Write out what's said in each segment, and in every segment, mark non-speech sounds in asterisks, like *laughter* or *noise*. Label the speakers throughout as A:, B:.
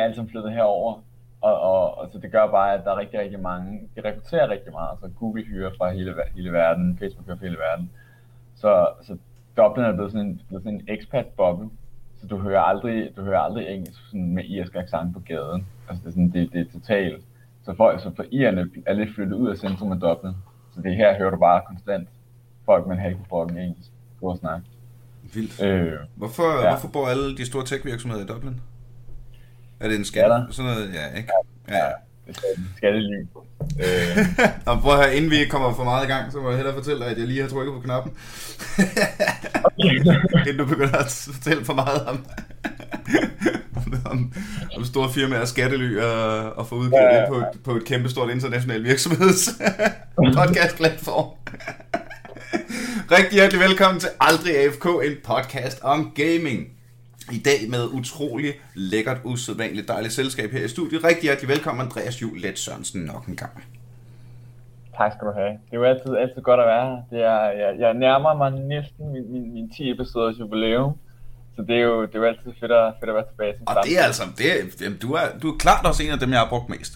A: er alle sammen flyttet herover. Og, og, og, så det gør bare, at der er rigtig, rigtig mange, de rekrutterer rigtig meget. Så Google hyrer fra hele, hele verden, Facebook hyrer fra hele verden. Så, så Dublin er blevet sådan en, blevet sådan en expat-boble. Så du hører aldrig, du hører aldrig engelsk sådan med irsk accent på gaden. Altså det er, sådan, det, det er totalt. Så folk, så for irerne er lidt flyttet ud af centrum af Dublin. Så det her hører du bare konstant folk med en halv på engelsk gå og snakke.
B: Vildt. Øh, hvorfor, ja. hvorfor bor alle de store tech-virksomheder i Dublin? Er det en skat? Ja, Sådan noget, ja, ikke? Ja, ja.
A: det er skattely. *laughs*
B: Øh. prøv at høre, inden vi kommer for meget i gang, så må jeg hellere fortælle dig, at jeg lige har trykket på knappen. *laughs* inden du begynder at fortælle for meget om, *laughs* om, om store firmaer skattely og, og få udgivet ja, ja, ja. på, et, på et kæmpestort internationalt virksomheds podcast-platform. Rigtig hjertelig velkommen til Aldrig AFK, en podcast om gaming. I dag med utrolig lækkert, usædvanligt dejligt selskab her i studiet. Rigtig hjertelig velkommen, Andreas Juhl Let Sørensen, nok en gang.
A: Tak skal du have. Det er jo altid, altid godt at være her. Det er, jeg, jeg nærmer mig næsten min, min, min 10 episoders jubilæum. Så det er jo, det er jo altid fedt at, fedt at være tilbage
B: som Og det er altså, det er, du, er, du er klart også en af dem, jeg har brugt mest.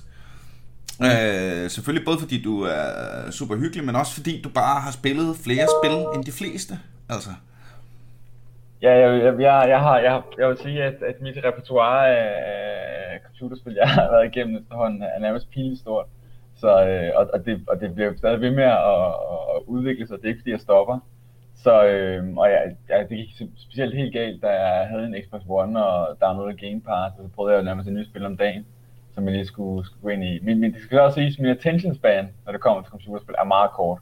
B: Mm. Øh, selvfølgelig både fordi du er super hyggelig, men også fordi du bare har spillet flere spil end de fleste. Altså.
A: Ja, jeg, jeg, jeg, jeg, har, jeg, jeg vil sige, at, at mit repertoire af computerspil, jeg har været igennem efterhånden, er nærmest pinligt stort. Så, øh, og, og, det, og det bliver stadig ved med at, at udvikle sig, det er ikke fordi jeg stopper. Så, øh, og jeg, jeg, det gik specielt helt galt, da jeg havde en Xbox One og downloadede Game Pass, og så prøvede jeg at nærmest et nyt spil om dagen som jeg lige skulle, skulle gå ind i. Men, men det skal også sige, at min attention span, når det kommer til computerspil, er meget kort.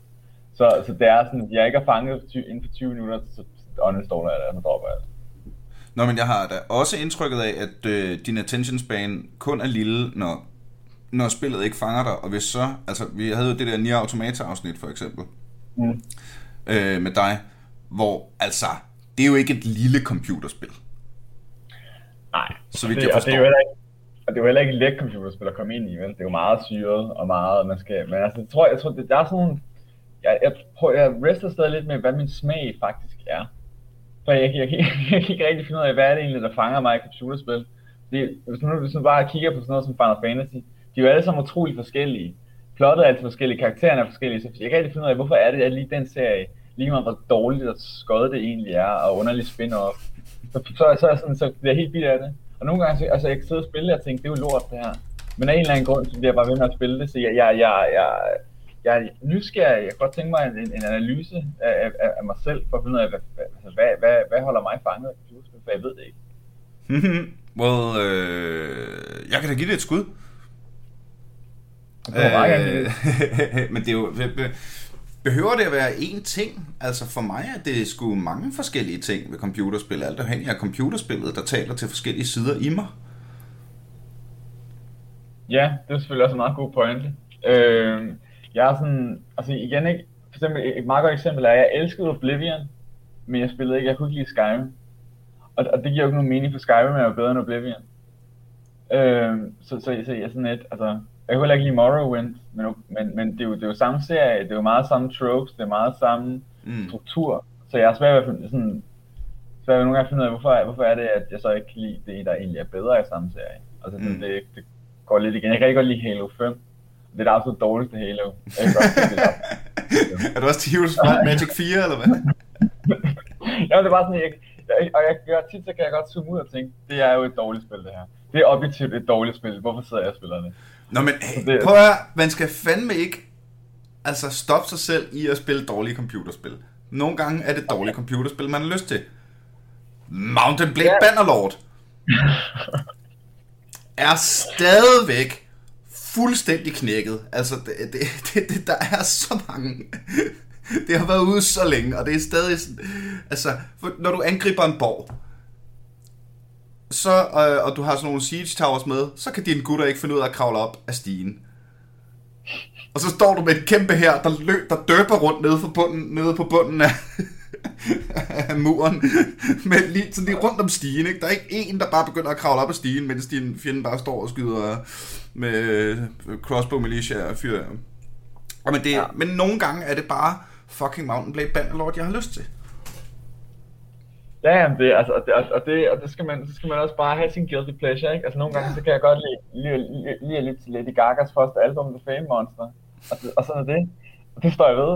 A: Så, så det er sådan, at jeg ikke har fanget inden for 20 minutter, så uninstaller jeg det, og dropper jeg det.
B: Nå, men jeg har da også indtrykket af, at øh, din attention span kun er lille, når, når spillet ikke fanger dig. Og hvis så, altså vi havde jo det der Nier Automata afsnit for eksempel, mm. øh, med dig, hvor altså, det er jo ikke et lille computerspil.
A: Nej, så vidt det, jeg forstår. Og det er jo ikke, og det er jo heller ikke et let computerspil at komme ind i, vel? Det er jo meget syret og meget, man skal... Men altså, jeg tror, jeg tror det, der er sådan. Jeg, jeg, prøver, jeg wrestler stadig lidt med, hvad min smag faktisk er. For jeg, jeg, jeg, *laughs* jeg kan ikke rigtig finde ud af, hvad er det egentlig, der fanger mig i computerspil. Det, hvis, man, hvis man bare kigger på sådan noget som Final Fantasy, de er jo alle sammen utrolig forskellige. Plottet er altid forskellige, karaktererne er forskellige, så jeg kan ikke finde ud af, hvorfor er det, at lige den serie, lige meget hvor dårligt og skøjet det egentlig er, og underligt spin-off, så, så, så, så, så bliver jeg helt bidt af det. Og nogle gange, så, altså jeg kan sidde og spille og tænke, det er jo lort det her. Men af en eller anden grund, så bliver jeg bare ved med at spille det, så jeg, jeg, jeg, jeg, jeg er nysgerrig. Jeg kan godt tænke mig en, en analyse af, af, af mig selv, for at finde ud af, hvad, hvad, hvad, hvad, hvad holder mig fanget af computerspil, for jeg ved det ikke. *laughs*
B: well, øh, jeg kan da give det et skud.
A: Det øh, *laughs*
B: men det er jo... Behøver det at være én ting? Altså for mig er det sgu mange forskellige ting ved computerspil, alt afhængig af computerspillet, der taler til forskellige sider i mig.
A: Ja, det er selvfølgelig også en meget god pointe. Øh, jeg er sådan, altså igen ikke, for eksempel et meget godt eksempel er, at jeg elskede Oblivion, men jeg spillede ikke, jeg kunne ikke lide Skyrim. Og, og det giver jo ikke nogen mening, for Skyrim er jo bedre end Oblivion. Øh, så, så, så jeg sådan et, altså, jeg kunne heller ikke lide Morrowind, men, men, men det, er jo, det er jo samme serie, det er jo meget samme tropes, det er meget samme mm. struktur. Så jeg er svært ved at sådan, svært ved nogle gange at finde ud af, hvorfor, hvorfor er det, at jeg så ikke kan lide det, der egentlig er bedre i samme serie. Altså mm. det, det går lidt igen. Jeg kan ikke godt lide Halo 5. Det er det absolut dårligste Halo. Jeg kan godt det *laughs*
B: er du også til Heroes Magic 4, eller hvad? *laughs*
A: ja, det er bare sådan, jeg, jeg, og jeg, jeg, tit så kan jeg godt zoome ud og tænke, det er jo et dårligt spil, det her. Det er objektivt et dårligt spil. Hvorfor sidder jeg og spiller det?
B: Nå, men hey, prøv at man skal fandme ikke altså stoppe sig selv i at spille dårlige computerspil. Nogle gange er det dårlige computerspil, man har lyst til. Mountain Blade yeah. Bannerlord *laughs* er stadigvæk fuldstændig knækket. Altså, det, det, det, det, der er så mange... det har været ude så længe, og det er stadig sådan... Altså, når du angriber en borg, så, øh, og du har sådan nogle siege towers med, så kan dine gutter ikke finde ud af at kravle op af stigen. Og så står du med et kæmpe her, der, løb, der døber rundt nede, for bunden, nede på bunden af, af *laughs* muren. Med lige, sådan lige rundt om stigen. Ikke? Der er ikke en, der bare begynder at kravle op af stigen, mens din fjende bare står og skyder med crossbow militia og fyr. Og men, det, ja. men nogle gange er det bare fucking Mountain Blade Bannerlord, jeg har lyst til.
A: Ja, jamen det, altså, og det, og det, og det skal man, så skal man også bare have sin guilty pleasure, ikke? Altså nogle gange, så kan jeg godt lide, lide, lide, lide lidt til Lady Gagas første album, The Fame Monster. Og, det, og sådan er det. Og det står jeg ved.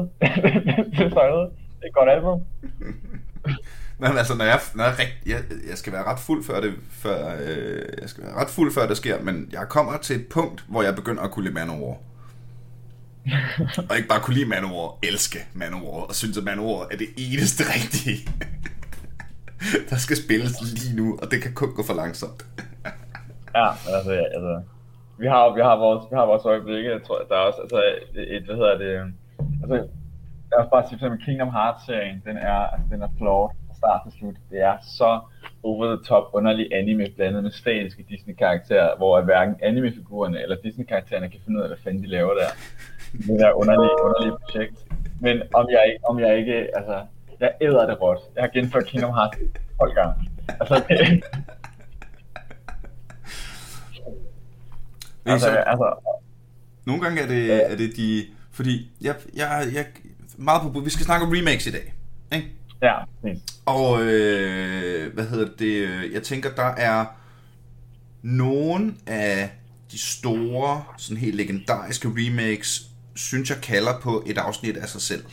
A: *laughs* det står jeg ved. Det er et godt album. *laughs*
B: Men altså, når jeg, når jeg, rigt, jeg, jeg skal være ret fuld før det, før, øh, jeg skal være ret fuld før det sker, men jeg kommer til et punkt, hvor jeg begynder at kunne lide Manowar. *laughs* og ikke bare kunne lide Manowar, elske Manowar, og synes, at Manowar er det eneste *laughs* rigtige, der skal spilles lige nu, og det kan kun gå for langsomt.
A: ja, altså, altså vi har, vi har vores, vi har vores øjeblikke, jeg tror, der er også, altså, et, hvad hedder det, altså, jeg vil bare sige, for Kingdom Hearts-serien, den er, altså, den er flawed fra start til slut. Det er så over the top underlig anime blandet med statiske Disney-karakterer, hvor hverken anime-figurerne eller Disney-karaktererne kan finde ud af, hvad fanden de laver der. Det er underlige, underlige projekt. Men om jeg, ikke, om jeg ikke, altså, jeg æder det råt. Jeg har genført Kingdom Hearts 12 gange. Altså, det,
B: altså, altså, nogle gange er det, er det de... Fordi jeg, jeg, jeg, meget på, vi skal snakke om remakes i dag. Ikke?
A: Ja,
B: Og øh, hvad hedder det? Jeg tænker, der er nogle af de store, sådan helt legendariske remakes, synes jeg kalder på et afsnit af sig selv.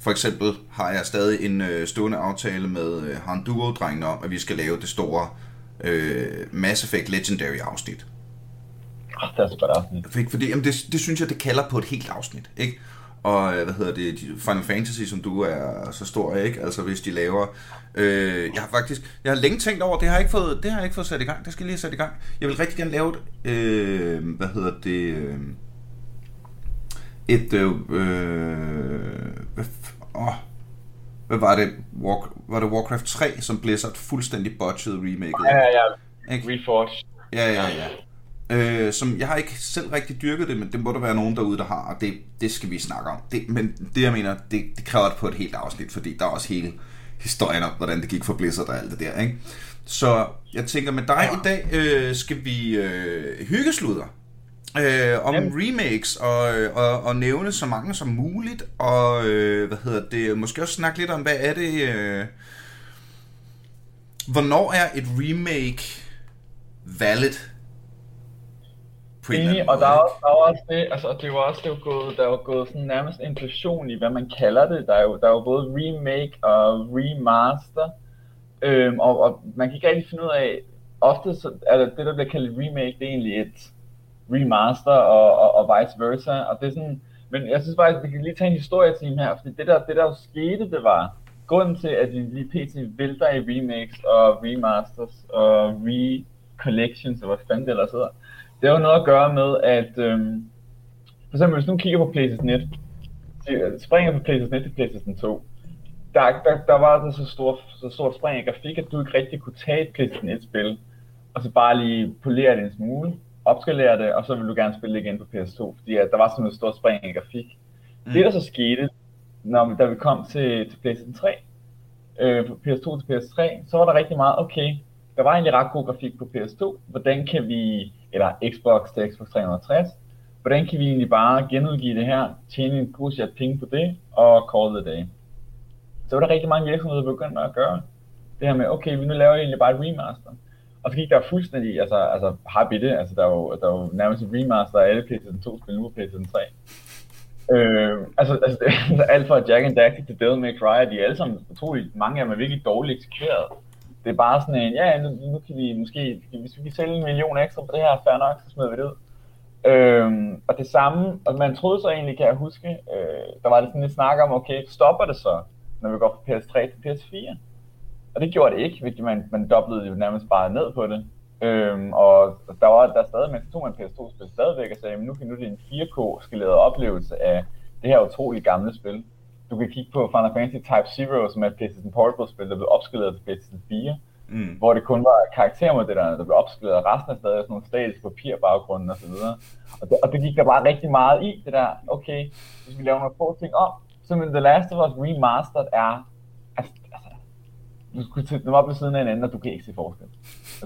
B: For eksempel har jeg stadig en øh, stående aftale med øh, Han Duo-drengene om, at vi skal lave det store øh, Mass Effect Legendary afsnit.
A: Oh, det er godt afsnit.
B: Fordi jamen, det, det synes jeg, det kalder på et helt afsnit. Ikke? Og øh, hvad hedder det, Final Fantasy, som du er så stor, ikke? Altså hvis de laver... Øh, jeg har faktisk, jeg har længe tænkt over, det har jeg ikke fået, det har jeg ikke fået sat i gang, det skal lige sætte i gang. Jeg vil rigtig gerne lave et, øh, hvad hedder det, øh, et, øh, hvad, åh, hvad var det, War, var det Warcraft 3, som Blizzard fuldstændig botched remake?
A: Ja, ja, ja. Reforged.
B: Ja, ja, ja øh, som jeg har ikke selv rigtig dyrket det, men det må der være nogen derude, der har, og det, det skal vi snakke om. Det, men det jeg mener, det, det kræver det på et helt afsnit, fordi der er også hele historien om, hvordan det gik for Blizzard og alt det der, ikke? Så jeg tænker, med dig ja. i dag øh, skal vi øh, hyggesluder øh, om Jamen. remakes og, og, og nævne så mange som muligt, og øh, hvad hedder det, måske også snakke lidt om, hvad er det, øh, hvornår er et remake valid
A: på en Enig, og der er, også, der er også det, altså det var også det er gået, der er jo gået sådan nærmest inklusion i, hvad man kalder det. Der er jo, der er jo både remake og remaster, øhm, og, og man kan ikke rigtig finde ud af, ofte så er det, der bliver kaldt remake, det er egentlig et remaster og, og, og vice versa, og det er sådan, men jeg synes faktisk, at vi kan lige tage en historietime her, fordi det der, det der jo skete, det var, grunden til, at vi lige pt. vælter i remakes og remasters og re-collections, og hvad fanden det ellers hedder, det har jo noget at gøre med, at øhm, for eksempel hvis du kigger på PlayStation 1, springer på PlayStation 1 til PlayStation 2, der, der, der var der så, stor, så stort spring i grafik, at du ikke rigtig kunne tage et PlayStation 1-spil, og så bare lige polere det en smule, opskalere det, og så vil du gerne spille det igen på PS2, fordi at der var sådan et stort spring i grafik. Mm. Det der så skete, når, da vi kom til, til PlayStation 3, øh, på PS2 til PS3, så var der rigtig meget, okay, der var egentlig ret god grafik på PS2, hvordan kan vi eller Xbox til Xbox 360. Hvordan kan vi egentlig bare genudgive det her, tjene en god chat penge på det, og call the day. Så var der rigtig mange virksomheder, der begyndte at gøre det her med, okay, vi nu laver egentlig bare et remaster. Og så gik der fuldstændig, altså, altså happy det, altså der var jo, der var nærmest et remaster af alle PlayStation 2 spil nu på PlayStation 3. Øh, altså, altså, *laughs* altså, alt fra Jack and Daxter til Devil May Cry, de er alle sammen utroligt, mange af dem er virkelig dårligt eksekveret det er bare sådan en, ja, nu, nu kan vi måske, hvis vi kan sælge en million ekstra på det her, fair nok, så smider vi det ud. Øhm, og det samme, og man troede så egentlig, kan jeg huske, øh, der var det sådan lidt snak om, okay, stopper det så, når vi går fra PS3 til PS4? Og det gjorde det ikke, fordi man, man doblede jo nærmest bare ned på det. Øhm, og der var der stadig, mens tog man PS2-spil stadigvæk og sagde, men nu kan nu det en 4K skaleret oplevelse af det her utrolig gamle spil du kan kigge på Final Fantasy Type Zero, som er et PlayStation Portable-spil, der blev opskaleret til PlayStation 4, mm. hvor det kun var karaktermodellerne, der blev opskaleret, og resten er stadig sådan nogle statiske papirbaggrunde osv. Og det, og det gik der bare rigtig meget i, det der, okay, hvis vi laver nogle få ting om, så men The Last of Us Remastered er, altså, altså du skulle sætte dem op ved siden af hinanden, og du kan ikke se forskel.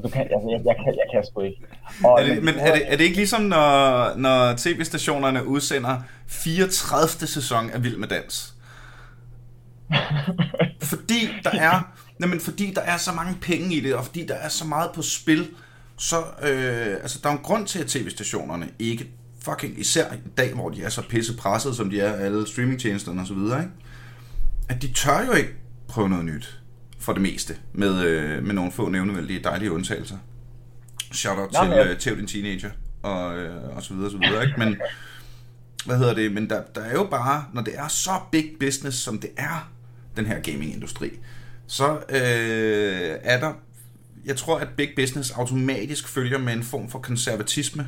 A: Du kan, altså, jeg, jeg, kan, jeg kan sgu ikke.
B: Og, er det, men er det, er det ikke ligesom, når, når tv-stationerne udsender 34. sæson af Vild med Dans? *laughs* Fordi der er Nej, men fordi der er så mange penge i det, og fordi der er så meget på spil, så øh, altså, der er en grund til, at tv-stationerne ikke fucking, især i dag, hvor de er så pisse presset, som de er, alle streamingtjenesterne og så videre, ikke? at de tør jo ikke prøve noget nyt, for det meste, med, øh, med nogle få nævnevældige dejlige undtagelser. Shout out til øh, Tæv din teenager, og, øh, og så videre, og så videre, ikke? Men, hvad hedder det, men der, der er jo bare, når det er så big business, som det er, den her gaming-industri, så øh, er der, jeg tror, at big business automatisk følger med en form for konservatisme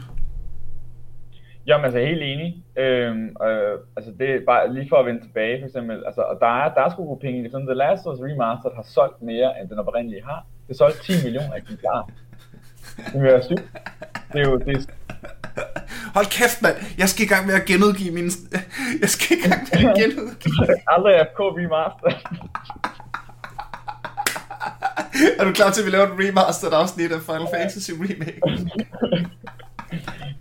A: Jamen altså, helt enig. Øhm, øh, altså det er bare lige for at vende tilbage, for eksempel. Altså, og der er, der er sgu gode penge i det. Sådan, The Last of Us Remastered har solgt mere, end den oprindelige har. Det solgte 10 millioner eksemplarer. Det vil være sygt. Det er jo, det er...
B: Hold kæft, mand. Jeg skal i gang med at genudgive min... Jeg skal i gang med at genudgive... *laughs*
A: Aldrig FK Remastered. *laughs*
B: er du klar til, at vi laver et remastered afsnit af Final Fantasy Remake?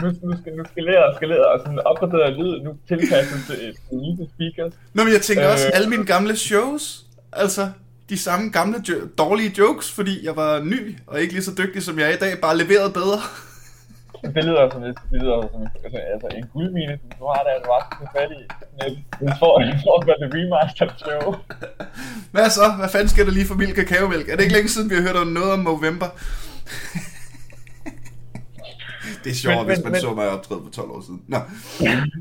A: nu, *laughs* nu, skal, nu skalere og skalere og sådan opgradere lyd, nu tilpasset til et lille speakers.
B: Nå, men jeg tænker øh, også, alle mine gamle shows, altså de samme gamle jo- dårlige jokes, fordi jeg var ny og ikke lige så dygtig som jeg er i dag, bare leveret bedre.
A: Det lyder som et, det lyder som et, altså, altså en guldmine, du har at du var så fat i. Det får, får at det remaster show.
B: Hvad så? Hvad fanden skal der lige for mild kakaomælk? Er det ikke længe siden, vi har hørt om noget om November? det er sjovt, hvis man men, så mig optræde for 12 år siden. Nå.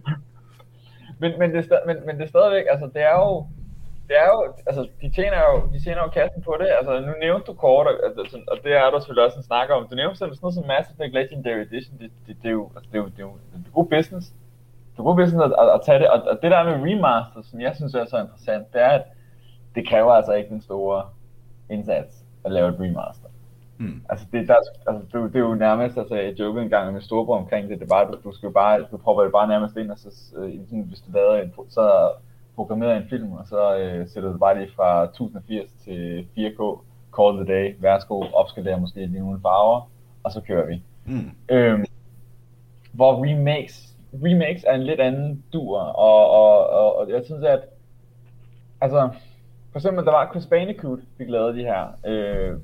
B: *laughs*
A: men, men, det, men, men det er stadigvæk, altså det er jo, det er jo, altså de tjener jo, de tjener jo kassen på det, altså nu nævnte du kort, altså, og det er der selvfølgelig også en snak om, du nævnte sådan noget som Mass Effect Legendary Edition, det, det, det, er jo, altså, det, er jo, det, er jo, det er god business, det er god business at, at, at tage det, og, og det der med remaster, som jeg synes er så interessant, det er, at det kræver altså ikke den store indsats at lave et remaster. Mm. Altså, det, der, altså det, det, er jo nærmest, altså jeg jokede en gang med storebror omkring det, det er bare, du, du skal jo bare, du prøver det bare nærmest ind, og så, øh, hvis du laver en, så programmerer en film, og så øh, sætter du bare lige fra 1080 til 4K, call the day, værsgo, opskalere måske lige nogle farver, og så kører vi. Mm. Øhm, hvor remakes, remakes er en lidt anden dur, og, og, og, og jeg synes, at altså, for eksempel, der var Chris Bandicoot, fik lavet de her, øh,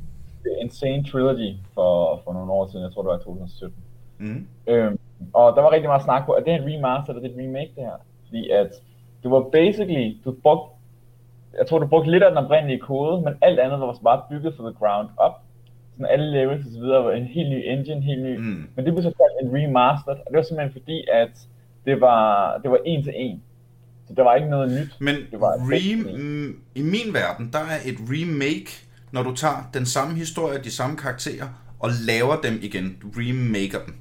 A: Insane Trilogy for, for nogle år siden, jeg tror det var i 2017. Mm. Øhm, og der var rigtig meget snak på, at det er en remaster, eller det er et remake det her. Fordi at det var basically, du brugte, jeg tror du brugte lidt af den oprindelige kode, men alt andet var bare bygget fra the ground up. Sådan alle levels og så videre var en helt ny engine, helt ny. Mm. Men det blev så kaldt en remastered, og det var simpelthen fordi, at det var, det var en til en. Så der var ikke noget nyt.
B: Men
A: det var
B: re- i min verden, der er et remake når du tager den samme historie, de samme karakterer, og laver dem igen. Du remaker dem.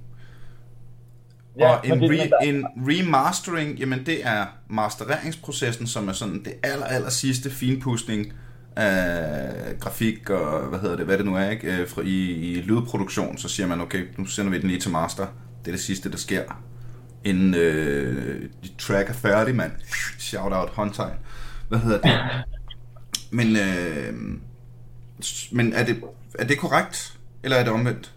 B: Ja, og en, re, en remastering, jamen det er mastereringsprocessen, som er sådan det aller, aller sidste finpudsning af grafik og hvad hedder det, hvad det nu er, ikke? Øh, fra, i, i lydproduktion, så siger man, okay, nu sender vi den lige til master. Det er det sidste, der sker. Inden øh, de track er færdig, mand. Shout out, håndtegn. Hvad hedder det? Men øh, men er det, er det korrekt, eller er det omvendt?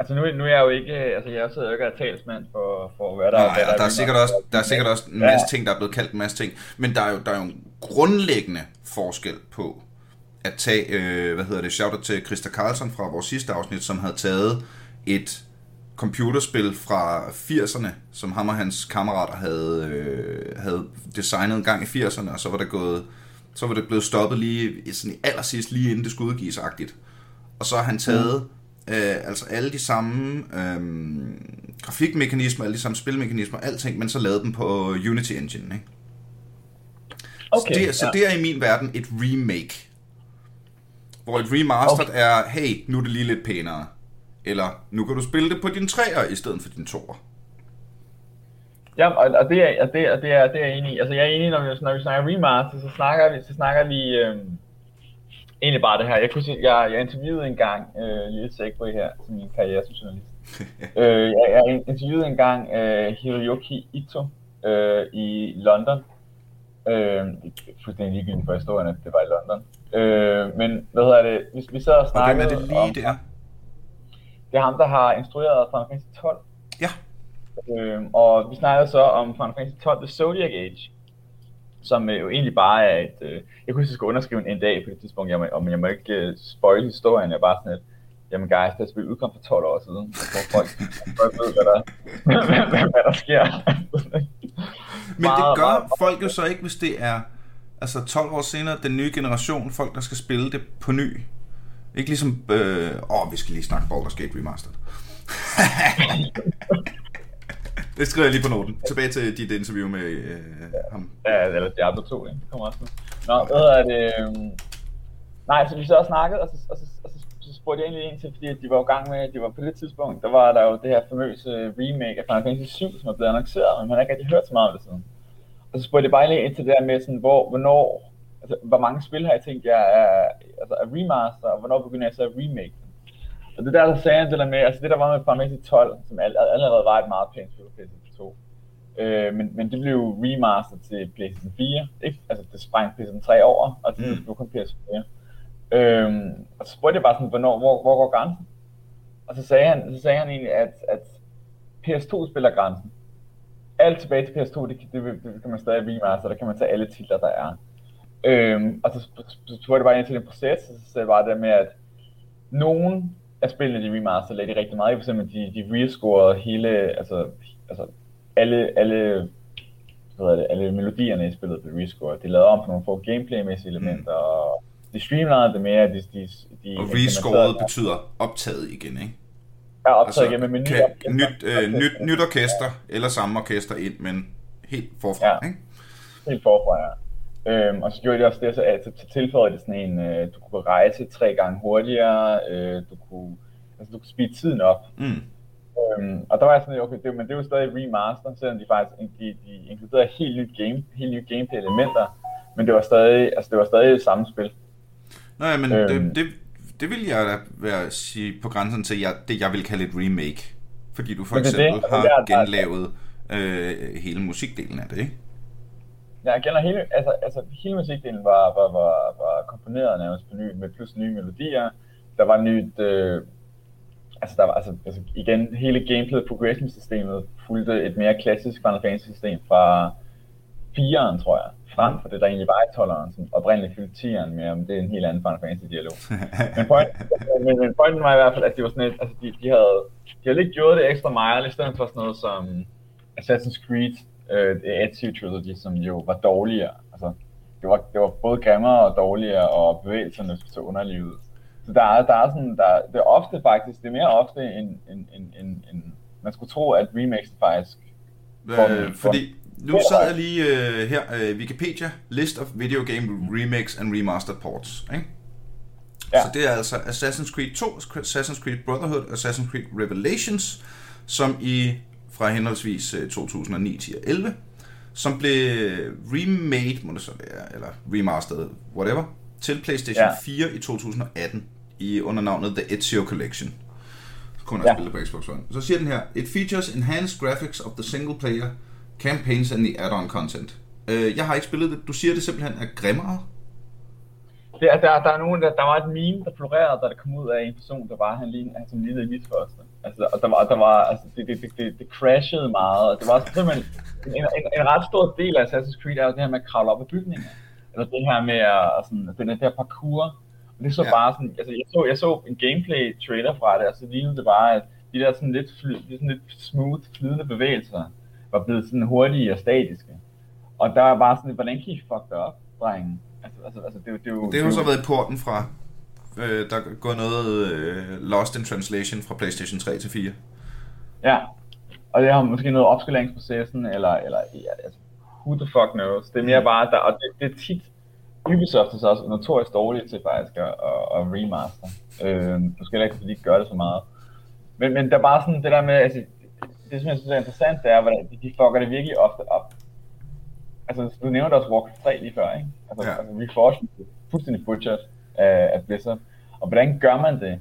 A: Altså nu, nu er jeg jo ikke, altså jeg sidder jo ikke af talsmand for, for hvad der,
B: Nej, hvad der, der, er, sikkert også, der er sikkert også en masse ja. ting, der er blevet kaldt en masse ting, men der er jo, der er jo en grundlæggende forskel på at tage, øh, hvad hedder det, shoutout til Christa Carlson fra vores sidste afsnit, som havde taget et computerspil fra 80'erne, som ham og hans kammerater havde, øh, havde designet en gang i 80'erne, og så var der gået så var det blevet stoppet lige sådan i allersidst, lige inden det skulle udgives agtigt. Og så har han taget mm. Øh, altså alle de samme øh, grafikmekanismer, alle de samme spilmekanismer, alting, men så lavede dem på Unity Engine, ikke? Okay, så, det, ja. så det er i min verden et remake. Hvor et remastered okay. er, hey, nu er det lige lidt pænere. Eller, nu kan du spille det på din træer i stedet for din toer.
A: Ja, og, og, det, er, og, det, og det, er, det er jeg enig i. Altså jeg er enig, når vi, når vi snakker remaster, så snakker vi, så snakker vi øh, egentlig bare det her. Jeg, kunne se, jeg, jeg interviewede en gang, øh, lille segway her, til min karriere som journalist. *laughs* øh, jeg, jeg interviewede en gang øh, Hiroyuki Ito øh, i London. Øh, fuldstændig ligegyldigt for historien, at det var i London. Øh, men hvad hedder det, vi, vi sad og snakkede
B: og hvem er det lige om, der?
A: Det er ham, der har instrueret Final Fantasy 12.
B: Ja.
A: Øh, og vi snakkede så om Final Fantasy 12 The Zodiac Age. Som øh, jo egentlig bare er et... Øh, jeg kunne huske, jeg skulle underskrive en dag på det tidspunkt, jeg må, og jeg må ikke uh, spoil historien, jeg er bare sådan et, jamen guys, det spil udkom for 12 år siden, hvor folk, folk ved, hvad der, hvad, *laughs* hvad, hvad der sker.
B: Men det gør folk jo så ikke, hvis det er altså 12 år senere, den nye generation, folk der skal spille det på ny. Ikke ligesom, øh, åh, vi skal lige snakke Baldur's Gate Remastered. *laughs* det skriver jeg lige på noten. Tilbage til dit interview med øh, ham.
A: Ja, eller de andre to, ikke? Det kommer også med. Nå, hvad er det? Øh... Nej, så vi så også snakket, og så, og så, og så, så spurgte jeg egentlig ind til, fordi de var i gang med, de var på det tidspunkt, der var der jo det her famøse remake af Final Fantasy 7, som er blevet annonceret, men man har ikke rigtig hørt så meget om det siden. Og så spurgte jeg bare lige ind til det der med, sådan, hvor, hvornår, altså, hvor mange spil har jeg tænkt, jeg er, altså, er remaster, og hvornår begynder jeg så at remake dem? Og det der, der sagde han det der med, altså det der var med Final Fantasy 12, som allerede var et meget pænt spil på PlayStation 2, øh, men, men det blev remaster til PlayStation 4, ikke? altså det sprang PlayStation 3 over, og det mm. blev kun PS4. Øhm, og så spurgte jeg bare sådan, hvornår, hvor, hvor går grænsen? Og så sagde han, så sagde han egentlig, at, at PS2 spiller grænsen. Alt tilbage til PS2, det, det, det, det kan man stadig remaster, der kan man tage alle titler, der er. Øhm, og så, så, så tog jeg det bare ind til den proces, og så sagde jeg bare det med, at nogen af spillene, de remaster, lagde de rigtig meget i, for eksempel de, de rescorede hele, altså, altså alle, alle, hvad det, alle melodierne i spillet blev rescoret. De lavede om på nogle få gameplay-mæssige elementer, mm. og de streamlinede det mere, de, de, de
B: Og rescoret betyder optaget igen, ikke?
A: Ja, optaget altså, igen med
B: kan, nyt, øh, nyt, nyt orkester, eller samme orkester ind, men helt forfra, ja. ikke?
A: Helt forfra, ja. Øhm, og så gjorde de også det, så, at så tilføjede det sådan en, øh, du kunne rejse tre gange hurtigere, øh, du kunne, altså du kunne speede tiden op. Mm. Øhm, og der var jeg sådan, okay, det, men det er jo stadig remaster, selvom de faktisk de, de inkluderede helt nyt game, helt nye gameplay elementer, men det var stadig, altså det var stadig det samme spil.
B: Nej, men øhm, det, det, det vil jeg da være sige på grænsen til jeg, det, jeg vil kalde et remake. Fordi du for eksempel det, har der, genlavet øh, hele musikdelen af det, ikke?
A: Ja, jeg kender hele, altså, altså hele musikdelen var, var, var, var komponeret nærmest på ny, med plus nye melodier. Der var nyt, øh, altså der var, altså, altså igen, hele gameplay progression systemet fulgte et mere klassisk Final Fantasy system fra 4'eren, tror jeg frem for det, der egentlig var i 12'eren, som oprindeligt fyldte 10'eren med, om det er en helt anden Final Fantasy-dialog. *laughs* men, point, men, men pointen var i hvert fald, at det var sådan et, altså de, de havde, de havde lidt gjort det ekstra mile, i stedet for sådan noget som Assassin's Creed, uh, Ezio Trilogy, som jo var dårligere. Altså, det var, det var både grimmere og dårligere, og bevægelserne så underlige ud. Så der er, der er sådan, der, det er ofte faktisk, det er mere ofte end, end, end, end, end man skulle tro, at remakes faktisk
B: øh, fordi nu sad jeg lige uh, her, uh, Wikipedia, List of Video Game Remakes and Remastered Ports, ikke? Ja. Så det er altså Assassin's Creed 2, Assassin's Creed Brotherhood, Assassin's Creed Revelations, som i fra henholdsvis 2009 til 11, som blev remade, må det så være, eller remastered, whatever, til PlayStation ja. 4 i 2018 i under navnet The Ezio Collection. Så kunne man ja. spille på Xbox One. Så siger den her, It features enhanced graphics of the single player campaigns and the add-on content. Uh, jeg har ikke spillet det. Du siger det simpelthen er grimmere?
A: Det er, der, der, er nogen, der, der var et meme, der florerede, da det kom ud af en person, der var han lige, han som lignede mit første. Altså, og der var, der var, altså, det, det, det, det, det crashede meget, og det var simpelthen en, en, en, ret stor del af Assassin's Creed er jo det her med at kravle op ad bygninger. Eller det her med at, sådan, den her parkour. Og det så ja. bare sådan, altså jeg så, jeg så en gameplay trailer fra det, og så lignede det bare, at de der sådan lidt, fly, sådan lidt smooth, flydende bevægelser, var blevet sådan hurtige og statiske. Og der var bare sådan, hvordan kan I fuck det op, drengen? Altså, altså, altså, det, det,
B: det, det har så været i porten fra, øh, der går noget øh, Lost in Translation fra PlayStation 3 til 4.
A: Ja, og det har måske noget opskaleringsprocessen, eller, eller ja, altså, who the fuck knows. Det er mere mm. bare, der, og det, det er tit, Ubisoft er så også notorisk dårligt til faktisk at, at, at remaster. Øh, måske ikke, fordi de gør det så meget. Men, men der er bare sådan det der med, altså, det, som jeg synes er interessant, det er, hvordan de, de fucker det virkelig ofte op. Altså, du nævnte også Warcraft 3 lige før, ikke? Altså, ja. altså Reforged fuldstændig butchered af, af Blizzard. Og hvordan gør man det?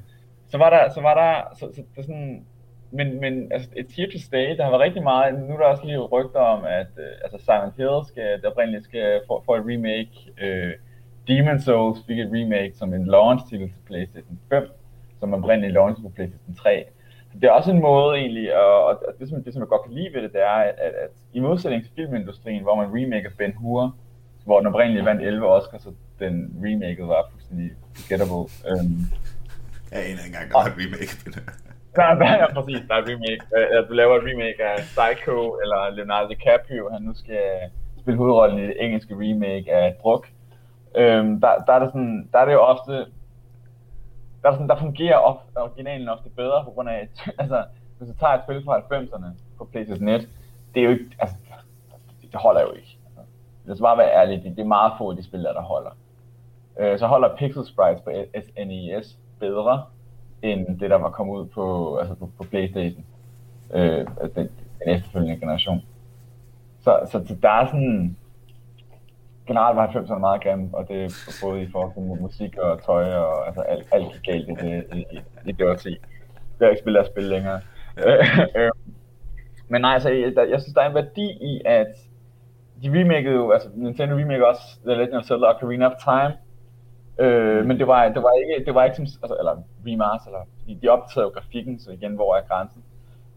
A: Så var der, så var der, så, så det sådan, men, men altså, et tier to stay, der har været rigtig meget, nu er der også lige rygter om, at øh, altså Silent Hill skal, det oprindeligt skal få, få et remake, øh, Demon Souls fik et remake som en launch titel til PlayStation 5, som oprindeligt launch på PlayStation 3 det er også en måde egentlig, og, og det, som, det som jeg godt kan lide ved det, det er, at, at, at i modsætning til filmindustrien, hvor man remaker Ben Hur, hvor den oprindelige vandt 11 Oscars, så den remake var fuldstændig forgettable. Um,
B: jeg aner ikke engang, der var et remake.
A: der, der er præcis, der er et remake. Uh, du laver et remake af Psycho, eller Leonardo DiCaprio, han nu skal spille hovedrollen i det engelske remake af Druk. Um, der, der, er det sådan, der er det jo ofte, der, er sådan, der fungerer of, originalen ofte bedre, på grund af, *laughs* altså, hvis du tager et spil fra 90'erne på PlayStation Net, det er jo ikke, altså, det holder jo ikke. Altså, det skal bare være ærligt, det, det er meget få af de spil, der holder. Uh, så holder Pixel Sprites på SNES bedre, end det, der var kommet ud på, altså på, på Playstation, øh, den, den efterfølgende generation. Så, så, så der er sådan, generelt var 90'erne meget grimme, og det er både i forhold til musik og tøj, og altså alt, alt gik galt i det, i, i, i det årti. Det er ikke spillet at spille længere. *laughs* Øh, men nej, altså, jeg, jeg synes, der er en værdi i, at de remakede jo, altså Nintendo remake også The Legend of Zelda Ocarina of Time, Øh, men det var, det var ikke, det var ikke som, altså, eller remaster, eller, fordi de opdaterede jo grafikken, så igen, hvor er grænsen.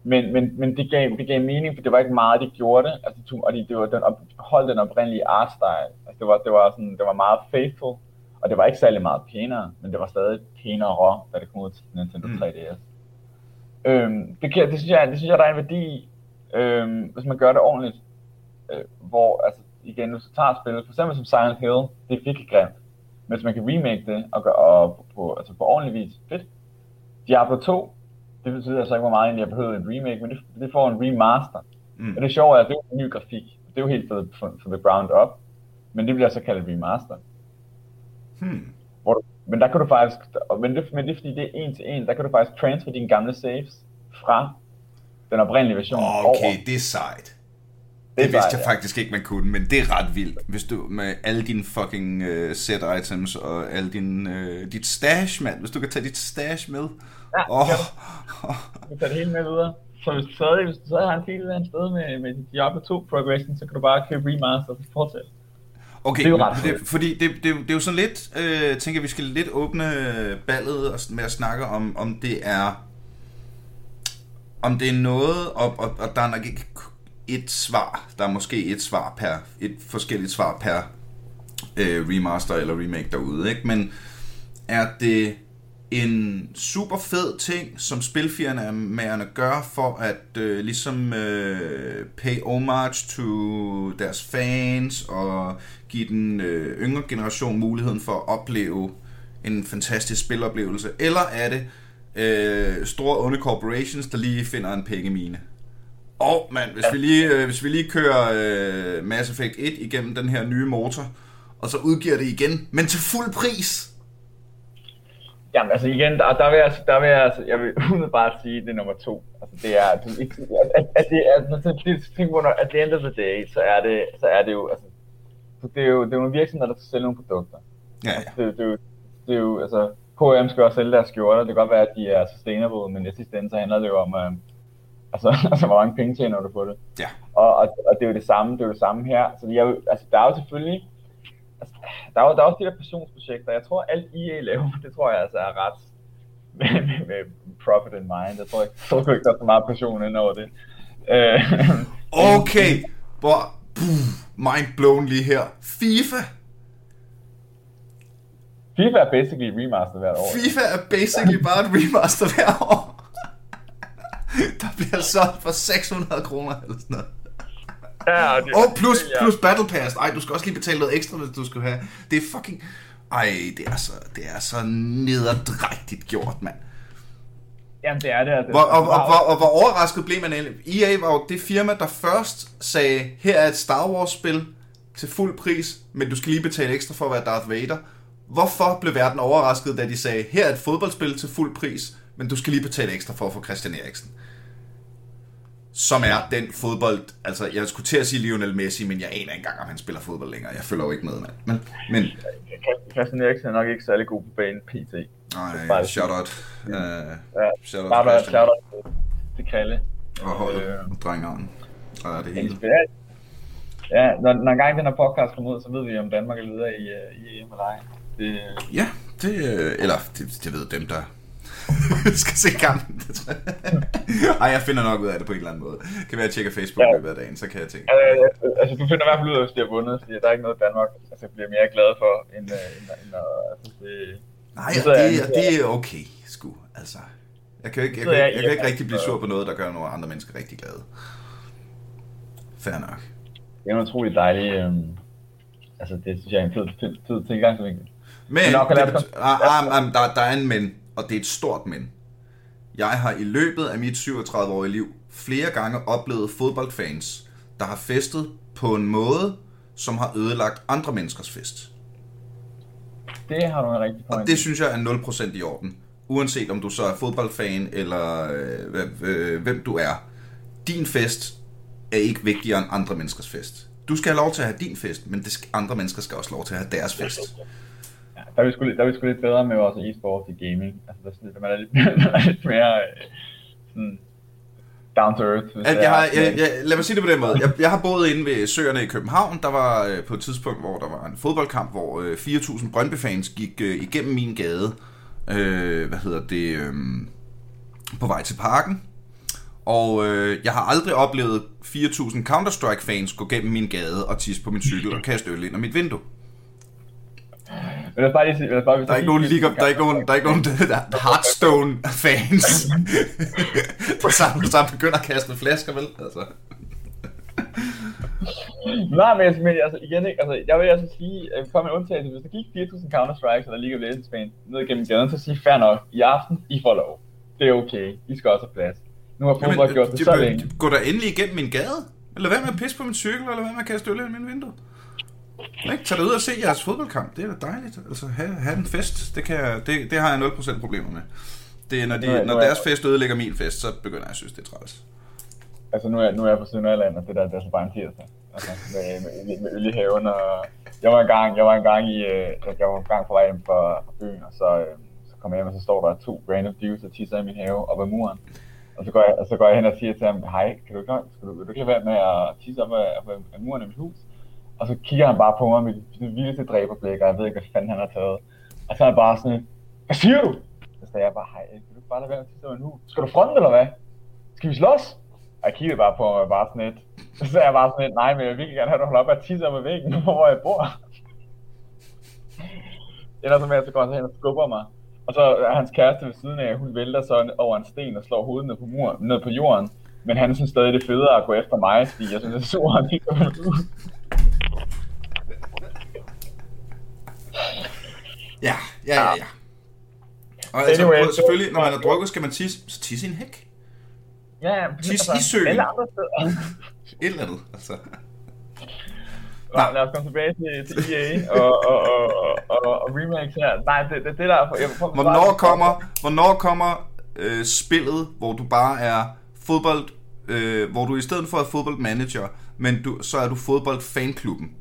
A: Men, men, men det, gav, det gav mening, for det var ikke meget, de gjorde det, altså, de og de, det var den, op, holdt den oprindelige art style. Altså, det var, det var, sådan, det var meget faithful, og det var ikke særlig meget pænere, men det var stadig pænere, da det kom ud til Nintendo 3DS. Mm. Øhm, det, det, synes jeg, det synes jeg, der er en værdi i, øhm, hvis man gør det ordentligt. Øh, hvor, altså, igen, hvis du tager spillet, for eksempel som Silent Hill, det er virkelig grimt men hvis man kan remake det og gøre og på, altså på ordentlig vis, fedt. Diablo 2, det betyder altså ikke, hvor meget jeg behøver en remake, men det, det får en remaster. Mm. Og det sjove er, at det er en ny grafik. Det er jo helt for, for, for the ground up, men det bliver så kaldt remaster.
B: Hmm.
A: Hvor du, men der kan du faktisk, men det, men det er fordi det er en til en, der kan du faktisk transfer dine gamle saves fra den oprindelige version
B: okay, over. det er sejt. Det, det vidste jeg ja. faktisk ikke, man kunne, men det er ret vildt. Hvis du med alle dine fucking uh, set items og alle din, uh, dit stash, mand. Hvis du kan tage dit stash med.
A: Ja, oh. du kan tage det hele med videre. Så hvis du stadig, hvis du stadig har en fil et sted med, med Diablo 2 progression, så kan du bare købe remaster og fortsætte.
B: Okay, det er jo ret det, fordi det, det, det er jo sådan lidt, øh, tænker vi skal lidt åbne ballet med at snakke om, om det er om det er noget, og, og, og der er nok ikke et svar. Der er måske et svar per, et forskelligt svar per øh, remaster eller remake derude, ikke? Men er det en super fed ting, som spilfirmaerne gør for at øh, ligesom øh, pay homage to deres fans og give den øh, yngre generation muligheden for at opleve en fantastisk spiloplevelse? Eller er det øh, store onde corporations, der lige finder en pengemine? Og mand, hvis, ja. vi lige, øh, hvis vi lige kører øh, Mass Effect 1 igennem den her nye motor, og så udgiver det igen, men til fuld pris.
A: Jamen altså igen, der, der vil jeg, der vil jeg, altså, jeg vil *laughs* umiddelbart sige, det er nummer to. Altså det er, at, at, at det er, at, at, at the end of the day, så er det, så er det jo, altså, det er jo, det er jo nogle virksomheder, der skal sælge nogle produkter.
B: Ja, ja.
A: Altså, det, det, er jo, det er jo, altså, H&M skal også sælge deres skjorter, det kan godt være, at de er sustainable, men i sidste ende, så handler det jo om, øh, Altså, *laughs* altså hvor mange penge tjener du på det?
B: Ja.
A: Og, og, og det er jo det samme, det er jo det samme her. Så jeg, altså, der er jo selvfølgelig, altså, der er jo, der er også de der passionsprojekter. Jeg tror, alt EA laver, *laughs* det tror jeg altså er ret med, med, med profit in mind. Jeg tror ikke, jeg tror ikke, der er så meget passion ind over det.
B: Øh, *laughs* okay, hvor mind blown lige her. FIFA!
A: FIFA er basically remaster hvert år.
B: FIFA er basically bare et remaster hvert år. Der bliver solgt for 600 kroner eller sådan noget.
A: Ja, og,
B: det, og plus, plus Battle Pass. Ej, du skal også lige betale noget ekstra, hvis du skal have. Det er fucking... Ej, det er så, det er så nederdrægtigt gjort, mand.
A: Jamen, det er det. Altså.
B: Hvor, og, og, og, og hvor overrasket blev man egentlig? EA var jo det firma, der først sagde, her er et Star Wars-spil til fuld pris, men du skal lige betale ekstra for at være Darth Vader. Hvorfor blev verden overrasket, da de sagde, her er et fodboldspil til fuld pris, men du skal lige betale ekstra for at få Christian Eriksen? Som er den fodbold, altså jeg skulle til at sige Lionel Messi, men jeg aner ikke engang, om han spiller fodbold længere. Jeg følger jo ikke med, mand. Men, men...
A: Christian Eriksen er nok ikke særlig god på banen PT.
B: Nej, shout out. Uh,
A: ja, shout out bare shout out til Kalle.
B: Og holdet, øh, drengeren. Og det hele.
A: Ja, når, når en gang den her podcast kommer ud, så ved vi, om Danmark er videre i, øh, i EM eller ej.
B: Det, ja, det, øh, eller det, det ved dem, der *laughs* skal se kampen. Ej, jeg finder nok ud af det på en eller anden måde. Kan være, at jeg tjekker Facebook ja. løbet af dagen, så kan jeg tænke.
A: Altså, altså, du finder i hvert fald ud af, hvis de har vundet, fordi der er ikke noget Danmark, altså, jeg bliver mere glad for, end, øh, end, end, end altså, det...
B: Nej, det, det, det er okay, sgu. Altså, jeg kan ikke, jeg, kan, jeg, jeg kan ikke rigtig blive sur på noget, der gør nogle andre mennesker rigtig glade. Fair nok.
A: Det er en utrolig dejlig... Øhm, altså, det synes jeg er en fed, fed, fed tilgangsvinkel.
B: Men, men nok, det, ah, ah, ah, der, der er en men, og det er et stort men. Jeg har i løbet af mit 37-årige liv flere gange oplevet fodboldfans, der har festet på en måde, som har ødelagt andre menneskers fest.
A: Det har du en rigtig point.
B: Og det synes jeg er 0% i orden. Uanset om du så er fodboldfan, eller øh, øh, hvem du er. Din fest er ikke vigtigere end andre menneskers fest. Du skal have lov til at have din fest, men det skal, andre mennesker skal også lov til at have deres fest.
A: Der er vi sgu, der er vi sgu lidt bedre med vores e-sport i gaming. Altså, der er sådan, man er lidt, *laughs* man er lidt mere øh, sådan, down to earth.
B: Hvis jeg, har, jeg, jeg, lad mig sige det på den måde. Jeg, jeg har boet inde ved Søerne i København. Der var øh, på et tidspunkt, hvor der var en fodboldkamp, hvor øh, 4.000 Brøndby-fans gik øh, igennem min gade. Øh, hvad hedder det? Øh, på vej til parken. Og øh, jeg har aldrig oplevet 4.000 Counter-Strike-fans gå gennem min gade og tisse på min cykel og kaste øl ind af mit vindue.
A: Men bare lige bare,
B: der er ikke nogen League der er ikke nogen, der er ikke nogen Hearthstone fans. der sammen, sammen begynder at kaste flasker, vel? Altså.
A: Nej, men, men altså, igen, ikke? Altså, jeg vil altså sige, at vi en undtagelse, hvis der gik 4.000 Counter-Strikes eller League of Legends fans ned gennem gaden, så sige, fair nok, i aften, I får lov. Det er okay, I skal også have plads. Nu har fodbold Jamen, gjort det så længe.
B: Gå der endelig igennem min gade. Eller hvad med at pisse på min cykel, eller hvad med at kaste øl i min vindue. Ikke? Tag ud og se jeres fodboldkamp. Det er da dejligt. Altså, have, have en fest. Det, kan jeg, det, det har jeg 0% problemer med. Det er, når, de, nu, når deres fest ødelægger min fest, så begynder jeg at synes, det er træls.
A: Altså, nu er, nu er jeg på Sønderjylland, og det der, det er så bare en tirsdag. Altså, med, med, med øl i haven, og jeg var engang, jeg var engang i, øh, jeg var engang på vej hjem fra, fra byen, og så, øh, så kommer jeg hjem, og så står der to random dudes og tisser i min have op ad muren. Og så går jeg, og så går jeg hen og siger til ham, hej, kan du ikke, skal du, vil du ikke lade være med at tisse op ad, muren i mit hus? Og så kigger han bare på mig med det vildeste dræberblik, og jeg ved ikke, hvad fanden han har taget. Og så er jeg bare sådan, hvad siger du? Så sagde jeg bare, hej, kan du bare lade være med at tisse op ad? Skal du fronte, eller hvad? Skal vi slås? Og jeg kiggede bare på mig bare sådan lidt. Så sagde jeg bare sådan lidt, nej, men jeg vil virkelig gerne have, at du holder op at tisse op ad væggen, *laughs* hvor jeg bor. Ellers så med, at så går han hen og skubber mig. Og så er hans kæreste ved siden af, hun vælter så over en sten og slår hovedet ned på, muren, ned på jorden. Men han synes stadig, det er federe at gå efter mig, fordi jeg synes, det er sur, han ikke
B: Ja, ja, ja, ja. Og altså, anyway, selvfølgelig, når man er drukket, skal man tisse, så tisse i en hæk.
A: Ja, ja.
B: Tisse i søen. Eller andre steder. Et eller andet, altså.
A: Nej. Lad os komme tilbage til, til EA og, og, og, og, og remakes her. Nej, det, det, det der er... Jeg
B: hvornår kommer, hvornår kommer øh, spillet, hvor du bare er fodbold... Øh, hvor du i stedet for er fodboldmanager, men du, så er du fodboldfanklubben.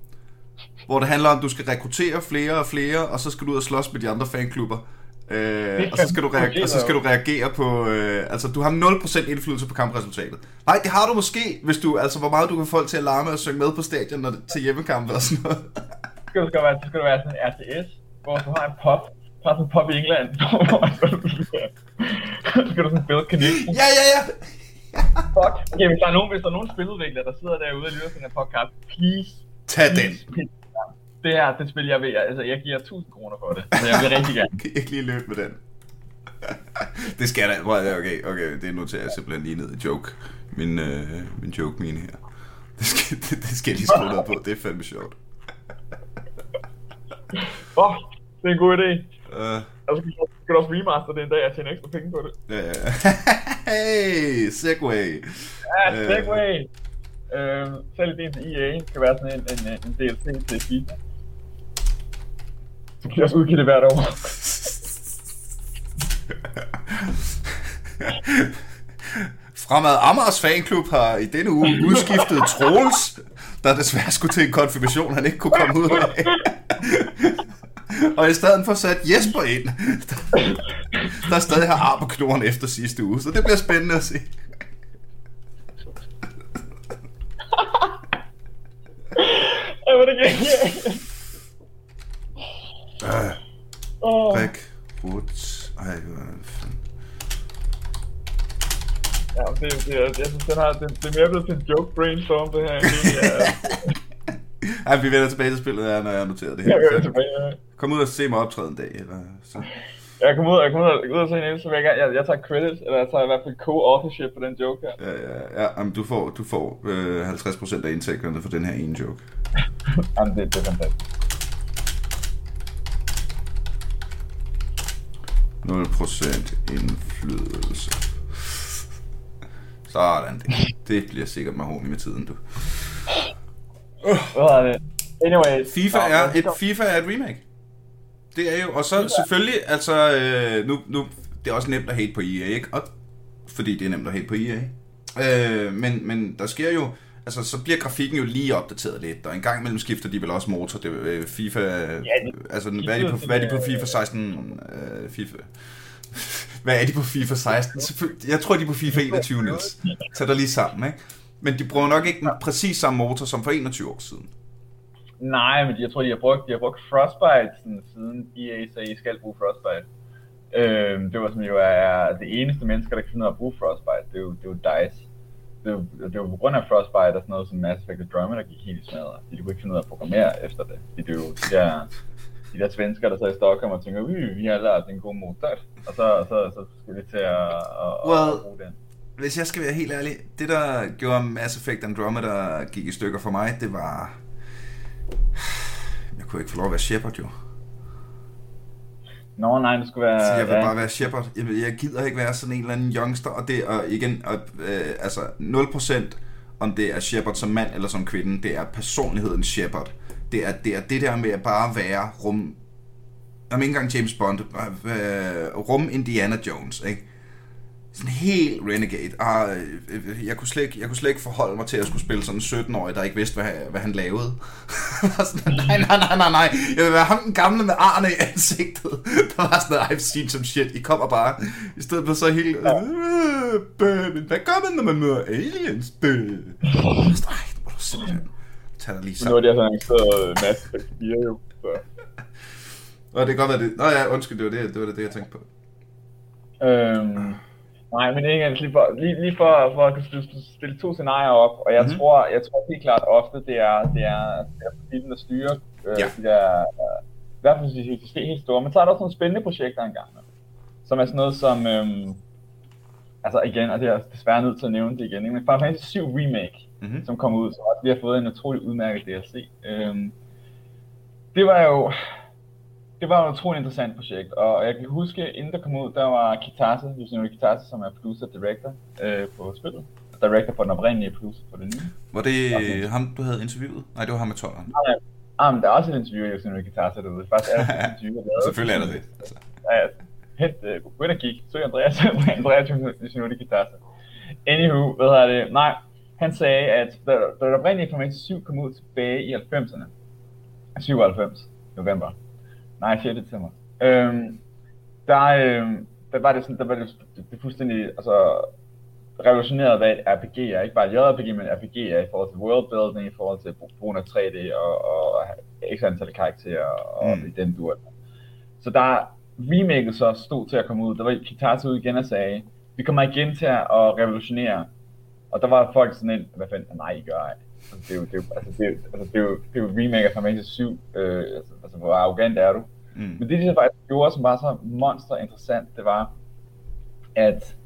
B: Hvor det handler om, at du skal rekruttere flere og flere, og så skal du ud og slås med de andre fanklubber. Øh, og, så skal du reagere, og så skal du reagere på... Øh, altså, du har 0% indflydelse på kampresultatet. Nej, det har du måske, hvis du... Altså, hvor meget du kan få folk til at larme og synge med på stadion når, til hjemmekampe og sådan noget.
A: Det skal være, det skal være sådan en RTS, hvor du har en pop, har sådan en pop i England, *laughs* hvor så skal du sådan build connection.
B: Ja, ja, ja.
A: Fuck. Okay, hvis der er nogen, hvis der er nogen spiludviklere, der sidder derude og lytter til den her podcast, please.
B: Tag den.
A: Please, det er det spil, jeg vil. Altså, jeg giver 1000 kroner for det. Så jeg vil rigtig gerne. *laughs*
B: kan jeg ikke lige løbe med den? *laughs* det skal jeg da. Okay, okay, det noterer jeg simpelthen lige ned i joke. Min, øh, min joke mine her. Det skal, *laughs* det, det skal jeg lige skrive ned på. Det er fandme sjovt.
A: Åh, oh, det er en god idé. Uh, altså, skal du også remaster det en dag, jeg tjener ekstra penge på det.
B: Ja, ja. hey, Segway.
A: Ja, Segway. Uh, øh, selv det til EA kan være sådan en, en, en DLC til FIFA. Kan jeg også udgive det hvert år.
B: Fremad Amers fanklub har i denne uge udskiftet Troels, der desværre skulle til en konfirmation, han ikke kunne komme ud af. Og i stedet for sat Jesper ind, der, der stadig har ar på knoren efter sidste uge. Så det bliver spændende at se.
A: Jeg var det ikke.
B: Åh. Rik, rut, ej, hvad fanden.
A: Ja, det, det, jeg synes, den har, det, det er mere blevet til en joke brainstorm, det her. Ja, *laughs*
B: Ej, vi vender tilbage til spillet, ja, når jeg har noteret det her.
A: Jeg tilbage, ja.
B: Kom ud og se mig optræde en dag, eller så.
A: Jeg kom ud, jeg kom ud, og, ud og se en så vil jeg, jeg, jeg tager credit, eller jeg tager i hvert fald co-authorship på den joke her.
B: Ja, ja, ja jamen, du får, du får øh, 50% af indtægterne for den her ene joke. *laughs*
A: jamen, det, det er fantastisk.
B: 0% indflydelse. Sådan, det, det bliver sikkert mahoni med tiden, du.
A: Det? Anyway.
B: FIFA er, et, FIFA er et remake. Det er jo, og så selvfølgelig, altså, øh, nu, nu, det er også nemt at hate på EA, ikke? Og, fordi det er nemt at hate på EA. Øh, men, men der sker jo, altså, så bliver grafikken jo lige opdateret lidt, og en gang imellem skifter de vel også motor, det øh, FIFA, ja, de, altså, hvad er, de på, *laughs* hvad er de på FIFA 16, øh, FIFA, hvad er de på FIFA 16? Jeg tror, de er på FIFA 21, Niels. Tag dig lige sammen, ikke? Men de bruger nok ikke præcis samme motor som for 21 år siden.
A: Nej, men jeg tror, de har brugt, de har brugt Frostbite sådan, siden EA sagde, I skal bruge Frostbite. Øhm, det var som jo er det eneste mennesker, der kan finde at bruge Frostbite. Det er jo, det er jo DICE. Det jo, det jo på grund af Frostbite og sådan noget som Mass Effect Andromeda, der gik helt i smadret. De kunne ikke finde ud af at programmere efter det. Det er jo de der, de der svensker, der sidder i Stockholm og tænker, vi har lært en god motor. Og så, så, så skal vi til at, at,
B: well, at bruge den. Hvis jeg skal være helt ærlig, det der gjorde Mass Effect Andromeda gik i stykker for mig, det var jeg kunne ikke få lov at være Shepard, jo.
A: Nå, nej, det skulle være... Så
B: jeg vil ja. bare være Shepard. Jeg, jeg gider ikke være sådan en eller anden youngster, og det og igen, og, øh, altså 0% om det er Shepard som mand eller som kvinde, det er personligheden Shepard. Det er, det er det der med at bare være rum... Jamen ikke engang James Bond, øh, rum Indiana Jones, ikke? Sådan helt renegade. Ah, jeg, kunne slet ikke, jeg kunne slet ikke forholde mig til at skulle spille sådan en 17-årig, der ikke vidste, hvad, hvad han lavede. *laughs* sådan, nej, nej, nej, nej, nej. Jeg vil være ham den gamle med arne i ansigtet. *laughs* Der var sådan noget, I've seen some shit. I kommer bare, i stedet for så helt, øh, hvad gør man, når man møder aliens? Nej, *laughs* det må du simpelthen tage dig lige sammen.
A: Nu er det altså arrangeret Mass Effect 4 jo, så...
B: Nå, det kan godt være det. Nå ja, undskyld, det var det, det, var det, det jeg tænkte på.
A: Øhm, Nej, men ikke lige for, lige, lige for, for at stille to scenarier op, og jeg, mm-hmm. tror, jeg tror helt klart ofte, det er, det er, det er filmen, der styrer øh, ja. de der, øh, i hvert fald de helt store, men så er der også nogle spændende projekter engang, som er sådan noget som, øhm, altså igen, og det er desværre nødt til at nævne det igen, ikke? men Final Fantasy 7 Remake, mm-hmm. som kom ud, som også lige har fået en utrolig udmærket DLC. Øhm, det var jo, det var et utroligt interessant projekt, og jeg kan huske, inden der kom ud, der var Kitase, Yoshinori Kitase, som er producer og director øh, på spillet. Director på den oprindelige, producer på det nye.
B: Var det okay. ham, du havde interviewet? Nej, det var ham med 12'eren.
A: Nej, ah, men der er også et interview af Yoshinori Kitase derude. Faktisk er der et *laughs* interview.
B: Selvfølgelig er der det. Altså.
A: Ja, ja. Hent, uh, gå ind og kig. Søg Andreas, *laughs* Andreas Yoshinori Kitase. Anywho, hvad hedder det? Nej, han sagde, at da, da der oprindelige Final 7 kom ud tilbage i 90'erne, 97 november, Nej, 6. december. Øhm, der, øhm, der var det sådan, der var det, det, det fuldstændig, altså, revolutioneret, hvad et RPG er. Ikke bare et JRPG, men RPG er i forhold til worldbuilding, i forhold til brugen af 3D og, og ekstra antal karakterer og mm. i den dur. Så der remaket så stod til at komme ud. Der var Kitase ud igen og sagde, vi kommer igen til at revolutionere. Og der var folk sådan en, hvad fanden, nej, I gør ej. Det er jo, det er jo, altså, det er jo, altså, det er jo, det er jo remake af Final Fantasy 7, øh, altså, altså, hvor arrogant er du? Mm. Men det, de faktisk gjorde, som var så monster interessant, det var, at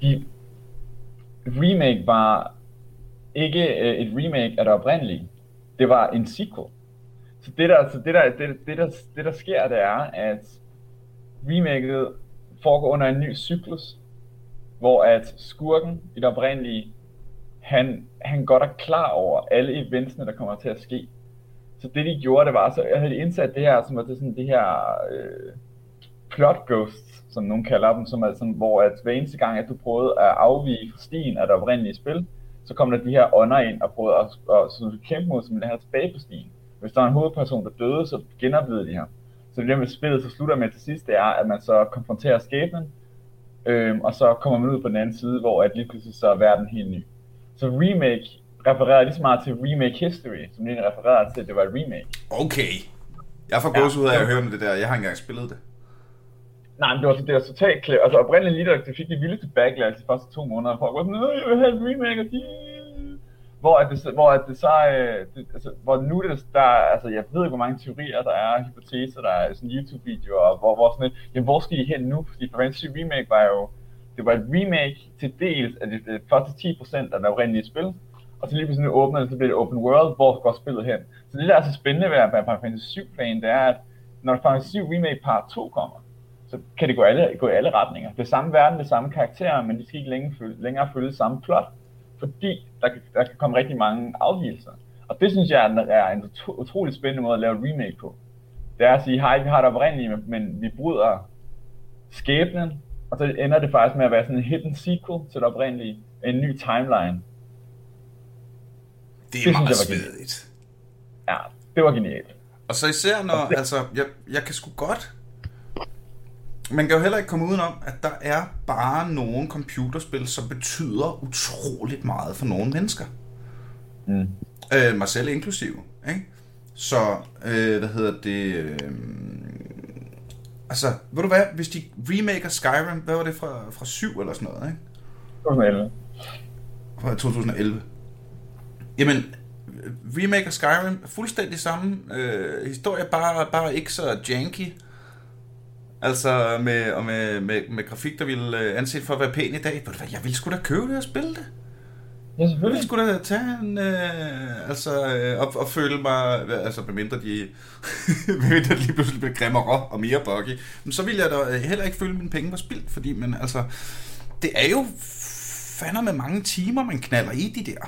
A: de remake var ikke øh, et remake af det oprindelige. Det var en sequel. Så det der, så det der, det, det der, det der sker, det er, at remaket foregår under en ny cyklus, hvor at skurken i det oprindelige han, han godt er klar over alle eventsene, der kommer til at ske. Så det de gjorde, det var, så jeg havde indsat det her, som var det, sådan, det her øh, plot ghosts, som nogen kalder dem, som er sådan, hvor at hver eneste gang, at du prøvede at afvige fra stien af det oprindelige spil, så kom der de her ånder ind og prøvede at, og, så du kæmpe mod, som det her tilbage på stien. Hvis der er en hovedperson, der døde, så genoplevede de her. Så det der med spillet så slutter med til sidst, det er, at man så konfronterer skæbnen, øhm, og så kommer man ud på den anden side, hvor at lige pludselig så er verden helt ny. Så remake refererer lige så meget til remake history, som det refererer til, at det var et remake.
B: Okay. Jeg får gås ja. ud af at høre det der. Jeg har engang spillet det.
A: Nej, men det var, det var totalt klip. Altså oprindeligt lige der, det fik de vildeste backlash de første to måneder. Folk var sådan, jeg vil have et remake de... Hvor at det, hvor at det så, øh, det, altså, hvor nu det, der, altså jeg ved ikke, hvor mange teorier der er, hypoteser, der er sådan YouTube-videoer, hvor, hvor sådan et, jamen hvor skal de hen nu? Fordi Fantasy Remake var jo, det var et remake til dels af de, første 10% af det oprindelige spil, og så lige pludselig åbner det, så bliver det open world, hvor går spillet hen. Så det der er så spændende ved at Final Fantasy 7 plan, det er, at når Final Fantasy 7 Remake Part 2 kommer, så kan det gå, alle, gå i alle retninger. Det er samme verden, det samme karakterer, men de skal ikke længere følge, længere følge samme plot, fordi der, kan, der kan komme rigtig mange afvielser. Og det synes jeg er en utrolig spændende måde at lave et remake på. Det er at sige, hej, vi har det oprindelige, men vi bryder skæbnen, og så ender det faktisk med at være sådan en hidden sequel til det oprindelige, en ny timeline.
B: Det er det meget svedigt.
A: Ja, det var genialt.
B: Og så især når, det... altså, jeg, jeg kan sgu godt man kan jo heller ikke komme udenom, at der er bare nogle computerspil, som betyder utroligt meget for nogle mennesker. Mm. Øh, mig selv inklusive. Ikke? Så, øh, hvad hedder det... Øh, altså, ved du hvad, hvis de remaker Skyrim, hvad var det fra, fra 7 eller sådan noget, ikke?
A: 2011.
B: Fra 2011. Jamen, remaker Skyrim, fuldstændig samme øh, historie, bare, bare ikke så janky Altså med, og med, med, med grafik, der ville øh, anset for at være pæn i dag. Jeg ville sgu da købe det og spille det.
A: Ja, selvfølgelig. Jeg
B: sgu da tage en, øh, altså, øh, og, og føle mig, altså mindre de, *laughs* mindre de lige pludselig blev grimmere og mere buggy, men så ville jeg da heller ikke føle, at mine penge var spildt, fordi, men altså, det er jo fandme med mange timer, man knaller i de der.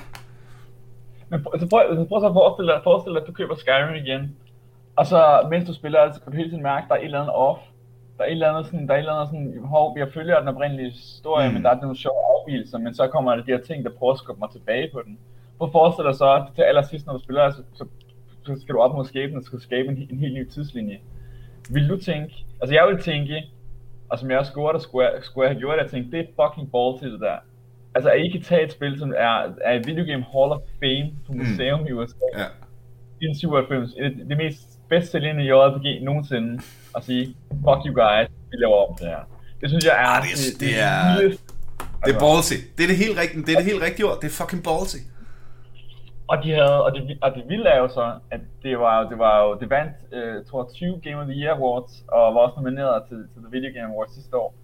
A: Men prøv, altså, prøv, prøv så at forestille dig, forestille dig, at du køber Skyrim igen, og så mens du spiller, så kan du hele tiden mærke, at der er et eller andet off der er et eller andet sådan, der er et eller andet sådan, hov, har følger den oprindelige historie, mm. men der er nogle sjove afvielser, men så kommer der de her ting, der prøver at skubbe mig tilbage på den. Prøv forestille dig så, at til allersidst, når du spiller, så, så, så skal du op mod skæbnen, og skal skabe en, en helt ny tidslinje. Vil du tænke, altså jeg vil tænke, og som jeg også skulle, der skulle, jeg, skulle jeg have gjort, at jeg tænkte, det er fucking ball til det der. Altså, at I kan tage et spil, som er, er et videogame Hall of Fame på mm. museum mm. i USA. Ja. I 97. Det, det mest bedst sælgende JRPG nogensinde og sige, fuck you guys, vi laver om det her. Det synes jeg er...
B: Ah, det, det, det, er... Det, det er ballsy. Det er det helt rigtige, det er det helt rigtige ord. Det er fucking ballsy.
A: Og de havde, og det, og det vilde er jo så, at det var, det var jo, det vandt, øh, tror 20 Game of the Year Awards, og var også nomineret til, til The Video Game Awards sidste år,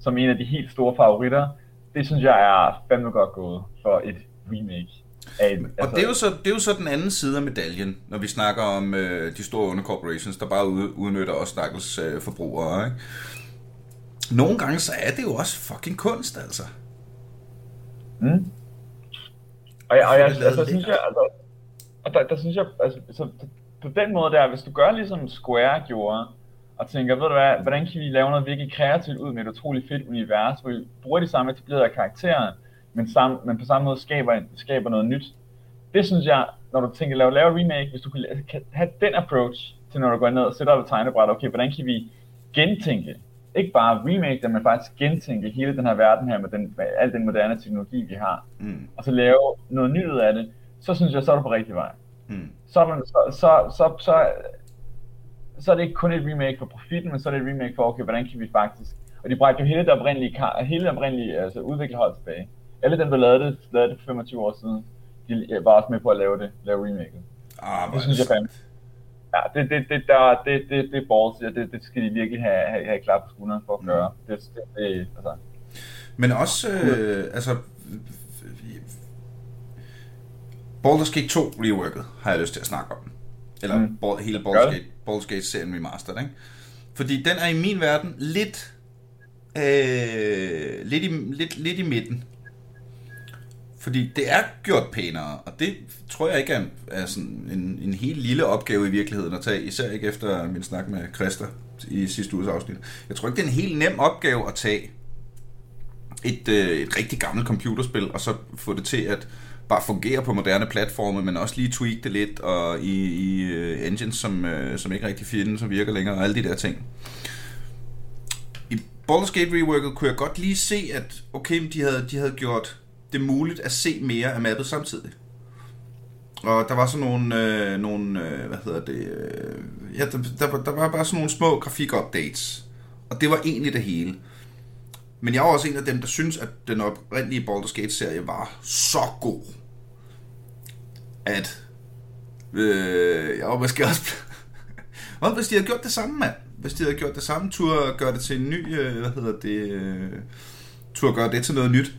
A: som en af de helt store favoritter. Det synes jeg er fandme godt gået for et remake
B: af, altså... Og det er, jo så, det er jo så den anden side af medaljen, når vi snakker om øh, de store undercorporations, der bare udnytter os stakkels øh, forbrugere. Ikke? Nogle gange så er det jo også fucking kunst, altså.
A: Mm. Og, jeg, og jeg, altså, der synes jeg, altså, og der, der synes jeg, altså, så, på den måde der, hvis du gør ligesom Square gjorde, og tænker, ved du hvad, hvordan kan vi lave noget virkelig kreativt ud med et utroligt fedt univers, hvor vi bruger de samme etablerede karakterer, men, sam, men på samme måde skaber, skaber noget nyt. Det synes jeg, når du tænker lave, lave remake, hvis du kan, kan have den approach til når du går ned og sætter op et tegnebræt, okay, hvordan kan vi gentænke, ikke bare remake det, men faktisk gentænke hele den her verden her med, den, med al den moderne teknologi, vi har, mm. og så lave noget nyt ud af det, så synes jeg, så er du på rigtig vej. Mm. Så, er man, så, så, så, så, så er det ikke kun et remake for profitten, men så er det et remake for, okay, hvordan kan vi faktisk, og de bragte jo hele det oprindelige, hele det oprindelige altså udviklerhold tilbage alle dem, der lavede det, lavede det for 25 år siden, de var også med på at lave det, lave remaket.
B: Ah,
A: det synes jeg fandme. Ja, det, det, det, der, det, det, det er balls, ja, det, det skal de virkelig have, have, have klar på skulderen for at mm. gøre. Det, det, det, altså.
B: Men også, øh, altså, Baldur's Gate 2 reworket har jeg lyst til at snakke om. Eller mm. Ball, hele Baldur's Gate, Baldur's Gate serien remastered, ikke? Fordi den er i min verden lidt, øh, lidt, i, lidt, lidt i midten. Fordi det er gjort pænere, og det tror jeg ikke er, er sådan en, en helt lille opgave i virkeligheden at tage, især ikke efter min snak med Christa i sidste uges afsnit. Jeg tror ikke, det er en helt nem opgave at tage et, øh, et rigtig gammelt computerspil, og så få det til at bare fungere på moderne platforme, men også lige tweak det lidt, og i, i uh, engines, som, uh, som ikke rigtig findes, som virker længere, og alle de der ting. I Baldur's Gate Reworket kunne jeg godt lige se, at okay, de havde, de havde gjort det muligt at se mere af mappet samtidig. Og der var sådan nogle, øh, nogle øh, hvad hedder det, øh, ja, der, der, der var bare sådan nogle små grafik-updates. Og det var egentlig det hele. Men jeg var også en af dem, der synes, at den oprindelige Baldur's Gate-serie var så god, at øh, jeg var måske også... *laughs* Hvad hvis de havde gjort det samme, mand? Hvis de havde gjort det samme, tur gøre det til en ny, øh, hvad hedder det, øh, tur gøre det til noget nyt.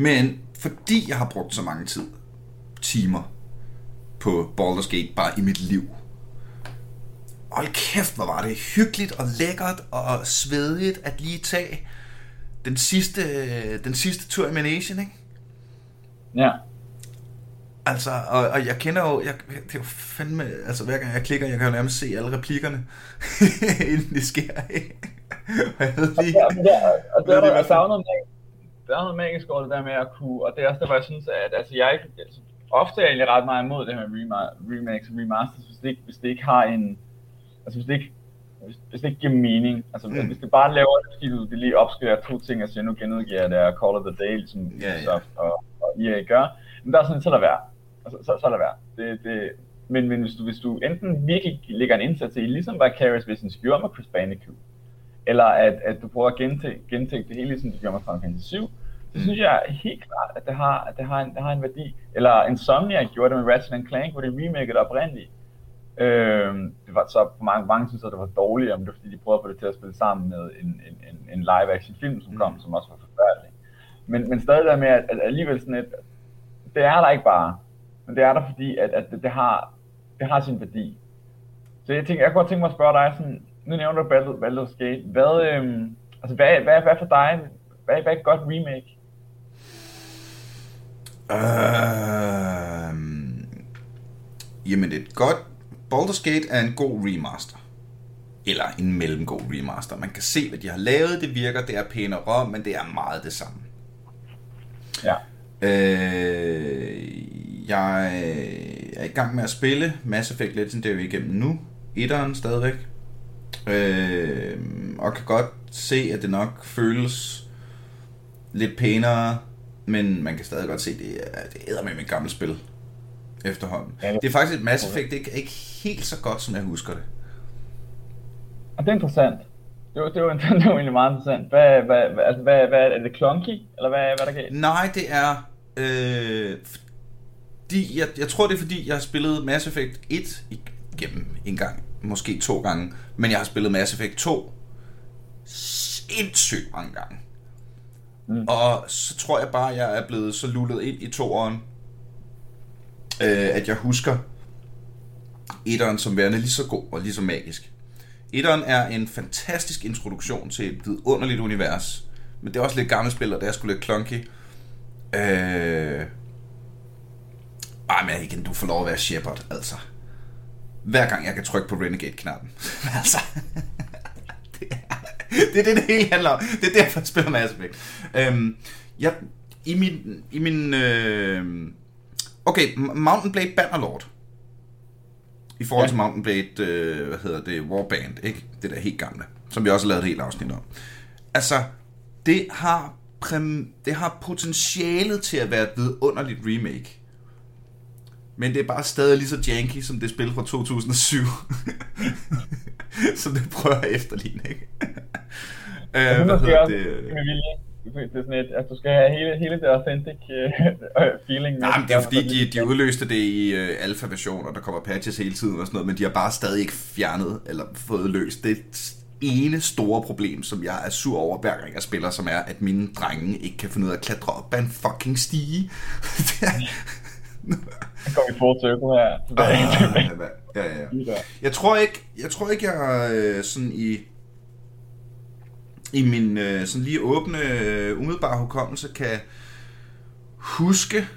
B: Men fordi jeg har brugt så mange tid, timer på Baldur's Gate bare i mit liv, hold kæft, hvor var det hyggeligt og lækkert og svedigt at lige tage den sidste, den sidste tur i Manation, ikke?
A: Ja.
B: Altså, og, og jeg kender jo, jeg, det er jo fandme, altså hver gang jeg klikker, jeg kan jo nærmest se alle replikkerne, *laughs* inden det sker, ikke?
A: og jeg ved lige... Og det, og det, og det, der, er noget, der er noget magisk over det der med at kunne, og det er også der, hvor jeg synes, at altså, jeg ikke, altså, ofte er jeg egentlig ret meget imod det her med remakes og remasters, hvis det ikke, hvis det ikke har en, altså hvis det ikke, hvis, hvis det ikke giver mening, altså mm. hvis det bare laver det, fordi du det lige opskriver to ting, og siger, nu genudgiver det er Call of the Day, som yeah, Ubisoft yeah. og, og EA gør, men der er sådan, så der værd. Altså, så, så der værd. Det, det, men, men hvis, du, hvis du enten virkelig lægger en indsats i, ligesom Vicarious Visions gjorde med Chris Bandicoot, eller at, at du prøver at gentænke, gentænke det hele, ligesom du gjorde med Final Fantasy 7, mm. synes jeg helt klart, at det har, at det har, en, det har en værdi. Eller Insomniac gjorde det med Ratchet Clank, hvor de remakede oprindeligt. Øh, det var så for mange, mange synes, at det var dårligt, om det var fordi, de prøvede at få det til at spille sammen med en, en, en, en live-action film, som kom, mm. som også var forfærdelig. Men, men stadig der med, at, at alligevel sådan et, det er der ikke bare, men det er der fordi, at, at det, det, har, det har sin værdi. Så jeg tænker, jeg kunne godt tænke mig at spørge dig sådan, nu nævner du Baldur's Gate, hvad, øhm, altså hvad, hvad, hvad for dig, hvad, hvad er et godt remake?
B: Uh, jamen et godt Baldur's Gate er en god remaster. Eller en mellemgod remaster. Man kan se, hvad de har lavet. Det virker, det er pænere, men det er meget det samme.
A: Ja.
B: Øh, jeg er i gang med at spille Mass Effect Legendary igennem nu. Etteren stadigvæk. Øh, og kan godt se, at det nok føles lidt pænere, men man kan stadig godt se, det er, det er med et gammelt spil efterhånden. Ja, det... det er faktisk et Mass Effect, det er ikke helt så godt, som jeg husker det.
A: Og det er interessant. Det var, det var, *laughs* det var egentlig meget interessant. Hvad, hvad, altså, hvad, hvad, er det clunky, eller hvad, hvad er der galt?
B: Nej, det er... Øh, fordi, jeg, jeg tror, det er fordi, jeg har spillet Mass Effect 1 igennem en gang, måske to gange, men jeg har spillet Mass Effect 2 sindssygt mange gange. Mm. Og så tror jeg bare, jeg er blevet så lullet ind i toeren, øh, at jeg husker etteren som værende lige så god og lige så magisk. Etteren er en fantastisk introduktion til et vidunderligt univers, men det er også lidt gammelt spil, og det er sgu lidt clunky. Øh... Ej, men igen, du får lov at være Shepard, altså. Hver gang jeg kan trykke på Renegade-knappen. *laughs* altså det, er, det det, hele handler om. Det er derfor, jeg spiller Mass Effect. Øhm, jeg, I min... I min øh, okay, Mountain Blade Bannerlord. I forhold ja. til Mountain Blade, øh, hvad hedder det, Warband, ikke? Det der helt gamle, som vi også har lavet et helt afsnit om. Altså, det har, præm, det har potentialet til at være et vidunderligt remake. Men det er bare stadig lige så janky, som det spil fra 2007. så det prøver jeg efterligne, ikke?
A: øh, hvad hedder det? det er sådan et, at du skal have hele, hele det authentic uh, feeling.
B: Nej, men det er fordi, de, de udløste det i uh, alfa-version, og der kommer patches hele tiden og sådan noget, men de har bare stadig ikke fjernet eller fået løst det ene store problem, som jeg er sur over hver gang jeg spiller, som er, at mine drenge ikke kan finde ud af at klatre op ad en fucking stige. *laughs* *laughs*
A: Så går vi full circle her.
B: Ah, ja, ja, ja. Jeg tror ikke, jeg tror ikke, jeg er sådan i i min øh, sådan lige åbne, øh, umiddelbare hukommelse kan huske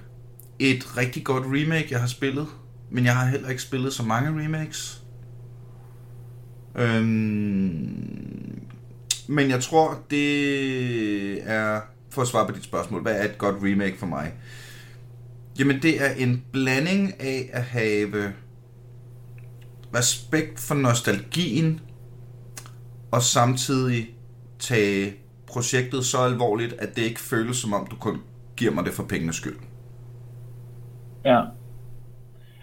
B: et rigtig godt remake, jeg har spillet. Men jeg har heller ikke spillet så mange remakes. Øhm, men jeg tror, det er, for at svare på dit spørgsmål, hvad er et godt remake for mig? Jamen, det er en blanding af at have respekt for nostalgien, og samtidig tage projektet så alvorligt, at det ikke føles som om, du kun giver mig det for pengenes skyld.
A: Ja.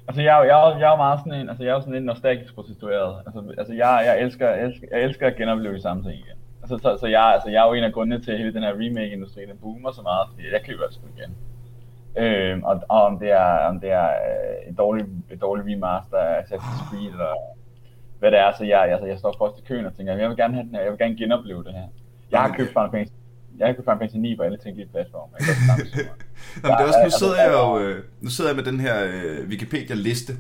A: Altså, jeg, jeg, jeg er meget sådan en, altså, jeg er sådan en nostalgisk prostitueret. Altså, altså jeg, jeg, elsker, jeg, elsker, jeg elsker at genopleve de samme ting igen. Altså, så, så jeg, altså, jeg er jo en af grundene til, at hele den her remake-industri, den boomer så meget, fordi jeg køber det sgu igen. Øh, og, og, om det er, om det er øh, et dårligt, et dårligt remaster af Assassin's Creed, eller hvad det er, så jeg, altså, jeg står først i køen og tænker, jeg vil gerne have den her, jeg vil gerne genopleve det her. Jeg har købt Final Fantasy jeg har købt Final Fantasy 9 på alle tænkelige platforme. Jeg
B: Jamen, *laughs* det er også, nu sidder jeg jo, øh, nu sidder jeg med den her øh, Wikipedia-liste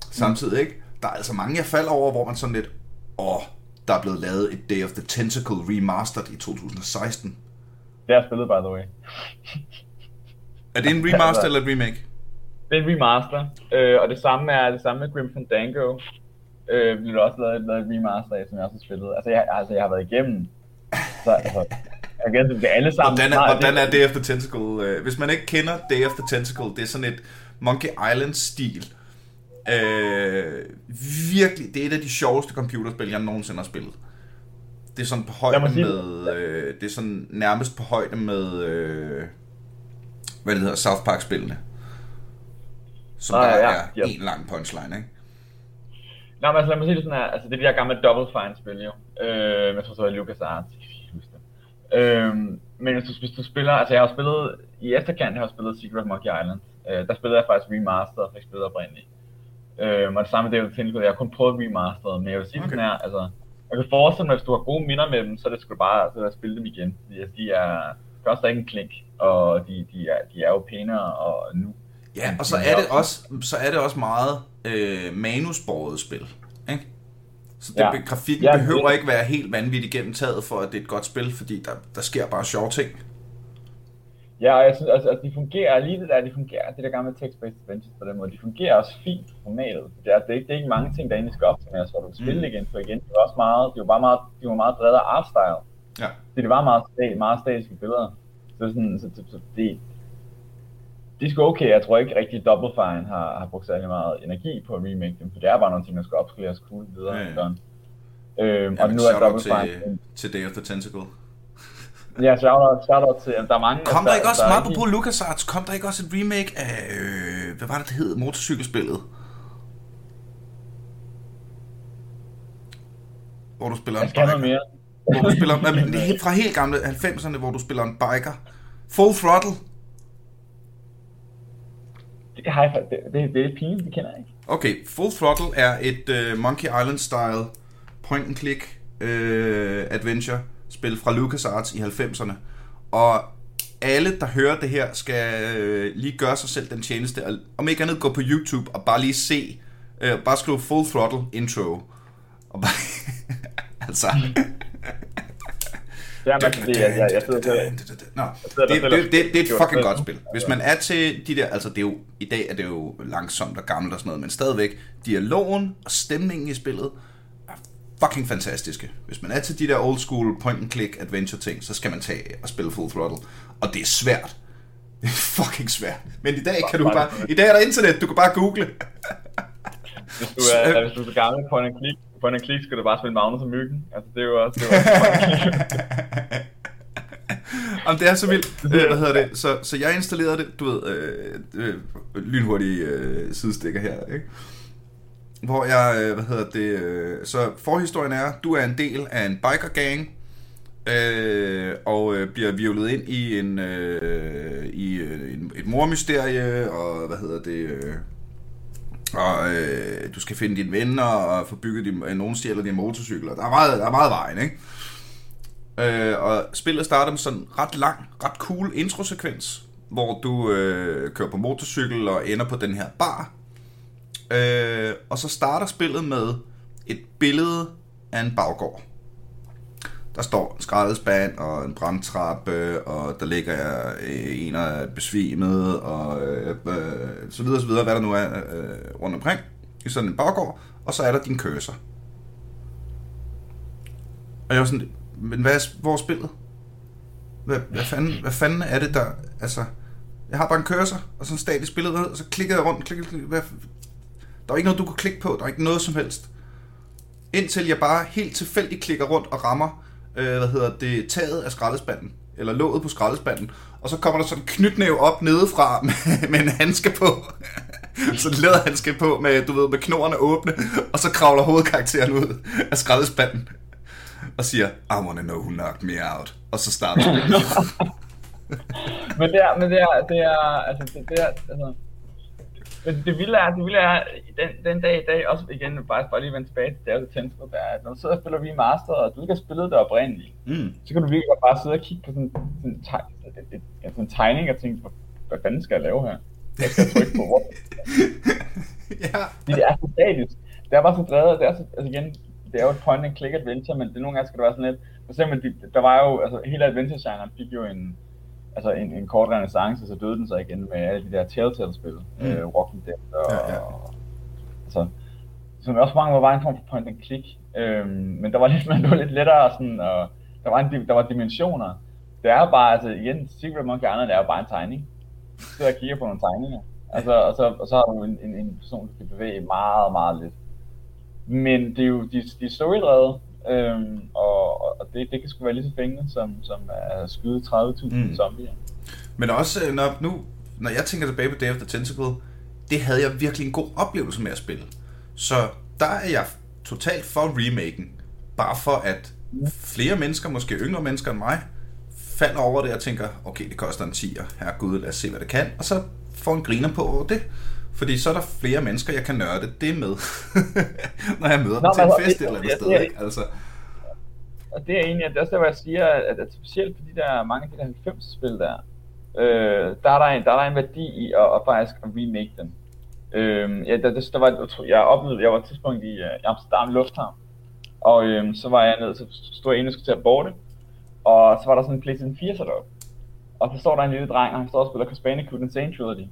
B: samtidig, ikke? Der er altså mange, jeg falder over, hvor man sådan lidt, åh, der er blevet lavet et Day of the Tentacle remastered i 2016.
A: Det er spillet, by the way. *laughs*
B: er det en remaster eller et remake?
A: Det er en remaster, øh, og det samme er det samme med Grim Fandango. Øh, blev også lavet, lavet et remaster af, som jeg også har spillet. Altså, jeg, altså, jeg har været igennem. Så, altså, jeg kan det alle sammen.
B: Hvordan er, hvordan er Day of the Tentacle? Øh, hvis man ikke kender Day of the Tentacle, det er sådan et Monkey Island-stil. Øh, virkelig, det er et af de sjoveste computerspil, jeg nogensinde har spillet. Det er sådan på højde med... Øh, det er sådan nærmest på højde med... Øh, hvad det hedder, South Park-spillene. Som ah, der ja, er ja. en lang punchline, ikke?
A: Nej, men altså lad mig sige det sådan her, altså det er de her gamle Double Fine-spil jo. Øh, jeg tror så er LucasArts, Øhm, men hvis du, hvis du spiller, altså jeg har spillet, i efterkant jeg har spillet Secret of Monkey Island. Øh, der spillede jeg faktisk remaster, og ikke spillet oprindeligt. Øhm, og det samme det er jo jeg har kun prøvet remasteret, men jeg vil sige okay. sådan her, altså, jeg kan forestille mig, hvis du har gode minder med dem, så er det sgu bare at spille dem igen. Fordi altså, de er, først er ikke en klink, og de, de, er, de er jo pænere og nu.
B: Ja, og så er det også, så er det også meget øh, manusbordet spil. Ikke? Så det, ja. grafikken ja, behøver det... ikke være helt vanvittigt gennemtaget for, at det er et godt spil, fordi der, der sker bare sjove ting.
A: Ja, og jeg synes, altså, altså, de fungerer lige det der, de fungerer, det der gamle text-based adventures på den måde, de fungerer også fint på formatet. Det er, det er, ikke, det er ikke mange ting, der egentlig skal optimeres, hvor du kan spille mm. igen for igen. Det var også meget, det var bare meget, de var meget drevet af artstyle. Ja. Det, det var meget, meget statiske billeder. Så, sådan, så, så, så det, de er sgu okay. Jeg tror ikke rigtig Double Fine har, har brugt særlig meget energi på at remake dem, for det er bare nogle ting, der skal opskaleres cool videre. Ja, ja.
B: Øhm, ja, og nu er Double til, Fine... Til Day of the Tentacle.
A: ja, shout out, shout out til, der er mange...
B: Kom der, der ikke også, der meget på LucasArts, kom der ikke også et remake af, øh, hvad var det, det hed, motorcykelspillet? Hvor du spiller en biker. Mere. hvor du spiller, fra helt gamle 90'erne, hvor du spiller en biker. Full Throttle.
A: Det, har jeg, det, det, det er pinligt, det kender jeg ikke.
B: Okay, Full Throttle er et uh, Monkey Island-style point-and-click uh, adventure spil fra LucasArts i 90'erne. Og alle, der hører det her, skal uh, lige gøre sig selv den tjeneste, og om ikke andet gå på YouTube og bare lige se, uh, bare skrive Full Throttle intro. Og bare, *laughs* altså, *laughs*
A: Det, jeg, jeg, jeg sidder
B: Nå, det, det, det, det, er et fucking godt spil. Hvis man er til de der, altså det er jo, i dag er det jo langsomt og gammelt og sådan noget, men stadigvæk, dialogen og stemningen i spillet er fucking fantastiske. Hvis man er til de der old school point and click adventure ting, så skal man tage og spille full throttle. Og det er svært. *laughs* Det er fucking svært. Men i dag kan du bare, i dag er der internet, du kan bare google.
A: hvis du er, *laughs* hvis du er gammel point and click, point and click skal du bare spille Magnus og Myggen. Altså, det er jo også... Det, er *laughs*
B: Jamen, det er så vildt. Øh, hvad hedder det? Så, så jeg installerede det, du ved, øh, øh, lynhurtige øh, sidestikker her, ikke? Hvor jeg, øh, hvad hedder det, øh, så forhistorien er, du er en del af en biker gang, øh, og øh, bliver virvlet ind i en, øh, i øh, en, et mormysterie, og hvad hedder det, øh, og øh, du skal finde dine venner og få bygget dine, øh, nogen stjæler din motorcykel, og Der er meget, der er meget vejen, ikke? Øh, og spillet starter med sådan ret lang, ret cool introsekvens, hvor du øh, kører på motorcykel og ender på den her bar. Øh, og så starter spillet med et billede af en baggård. Der står en skraldespand og en brandtrappe, og der ligger øh, en af besvimet, og øh, øh, så videre, så videre, hvad der nu er øh, rundt omkring i sådan en baggård, og så er der din cursor. Og jeg var sådan, men hvad er, hvor er spillet? Hvad, hvad, fanden, hvad fanden er det der, altså, jeg har bare en cursor, og sådan en statisk billede, og så klikker jeg rundt, klikker, klikker, hvad, der er ikke noget, du kan klikke på, der er ikke noget som helst. Indtil jeg bare helt tilfældigt klikker rundt og rammer øh, hvad hedder det, taget af skraldespanden, eller låget på skraldespanden, og så kommer der sådan en knytnæv op nedefra *laughs* med, med en handske på. *laughs* så lader han skal på med, du ved, med knorrene åbne, og så kravler hovedkarakteren ud af skraldespanden og siger, I wanna know who knocked me out. Og så starter *laughs* spillet.
A: men det er, men det er, det er, altså, det, det er, altså, men det vilde er, det vilde er, den, den dag i dag, også igen, bare, bare lige vende tilbage til David Tensor, der er, når du sidder og spiller Remaster, og du ikke har spillet det oprindeligt, mm. så kan du virkelig bare sidde og kigge på sådan, sådan, teg, et, et, en tegning og tænke, hvad, hvad fanden skal jeg lave her? Jeg skal trykke på hvor? *laughs* ja. Det er så statisk. Det er bare så drevet, det er så, altså igen, det er jo et point and click adventure, men det nogle gange skal det være sådan lidt, for eksempel, der var jo, altså hele adventure-genren fik jo en, altså en, en kort renaissance, så døde den så igen med alle de der Telltale-spil, mm. øh, Walking Dead og, ja, ja. og altså, som også mange var en form for point and click, øhm, men der var lidt, *laughs* det var lidt lettere sådan, og der var, en, der var dimensioner. Det er bare, altså igen, Secret Monkey Island er jo bare en tegning. Du sidder og kigger på nogle tegninger. Altså, og, så, og så har du en, en, en person, der kan bevæge meget, meget lidt. Men det er jo, de, de er storydrevet, Øhm, og og det, det kan sgu være lige så fængende som, som at skyde 30.000 mm. zombier.
B: Men også, øh, når, nu, når jeg tænker tilbage på Day of the Tentacle, det havde jeg virkelig en god oplevelse med at spille. Så der er jeg totalt for remaken. Bare for at flere mennesker, måske yngre mennesker end mig, falder over det og tænker, okay, det koster en 10'er, herregud, lad os se, hvad det kan. Og så får en griner på over det. Fordi så er der flere mennesker, jeg kan nørde det med, *laughs* når jeg møder Nå, dem til en fest et eller andet sted. Ikke? Altså.
A: Og det er egentlig, det er også der, hvor jeg siger, at, at specielt fordi der er mange af de der 90-spil der, øh, der, er der, en, der er der en værdi i at, at faktisk at remake dem. Øh, ja, der, der, der var, jeg oplevede, jeg var et tidspunkt i uh, Amsterdam Lufthavn, og øh, så var jeg nede, så stod jeg inde og skulle til at borte, og så var der sådan en PlayStation 4 sat op. Og så står der en lille dreng, og han står og spiller Crash Bandicoot Insane Trilogy.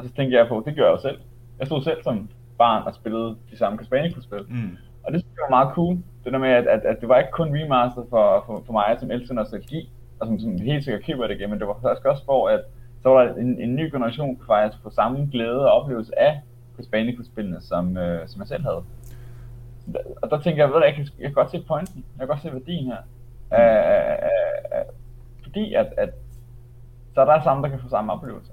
A: Og så tænkte jeg på, det gør jeg jo selv. Jeg stod selv som barn og spillede de samme Casbanico-spil. Mm. Og det synes jeg var meget cool. Det der med, at, at, at det var ikke kun remaster for, for, for mig, som elsker nostalgi, og som, som helt sikkert køber det igen, men det var faktisk også for, at så var der en, en ny generation, der faktisk få samme glæde og oplevelse af Casbanico-spillene, som, øh, som jeg selv havde. Og der tænker jeg, ved jeg, kan, jeg kan godt se pointen, jeg kan godt se værdien her. Mm. Æh, øh, øh, fordi at, at så er der samme, der kan få samme oplevelse.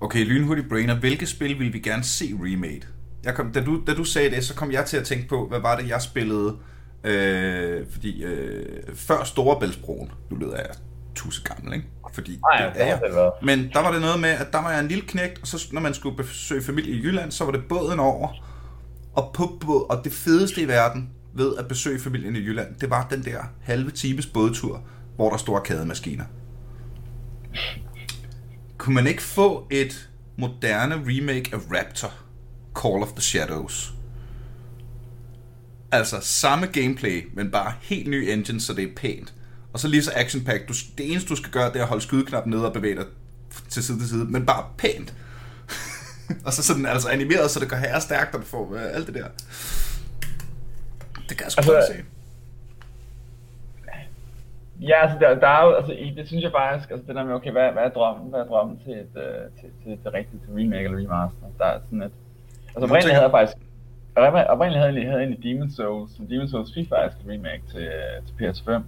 B: Okay, lynhurtig brainer. Hvilke spil vil vi gerne se remade? Jeg kom, da, du, da du sagde det, så kom jeg til at tænke på, hvad var det, jeg spillede? Øh, fordi øh, før Storebæltsbroen, nu lyder jeg tusind gammel, ikke? Fordi
A: Ej, det, det er jeg.
B: Men der var det noget med, at der var jeg en lille knægt, og så når man skulle besøge familie i Jylland, så var det båden over. Og på båd, og det fedeste i verden ved at besøge familien i Jylland, det var den der halve times bådtur, hvor der stod arkademaskiner kunne man ikke få et moderne remake af Raptor, Call of the Shadows? Altså samme gameplay, men bare helt ny engine, så det er pænt. Og så lige så action pack. Du, det eneste, du skal gøre, det er at holde skydeknappen nede og bevæge dig til side til side, men bare pænt. *laughs* og så sådan altså animeret, så det går her stærkt, og du får uh, alt det der. Det kan jeg sgu altså, se.
A: Ja, altså der, der er jo, altså det synes jeg faktisk, altså det der med, okay, hvad, hvad er drømmen, hvad er drømmen til et, uh, til, til, til rigtigt til remake eller remaster? Der er sådan et, altså oprindeligt havde jeg faktisk, oprindeligt havde jeg, egentlig Demon's Souls, som Demon's Souls fik faktisk et remake til, til PS5,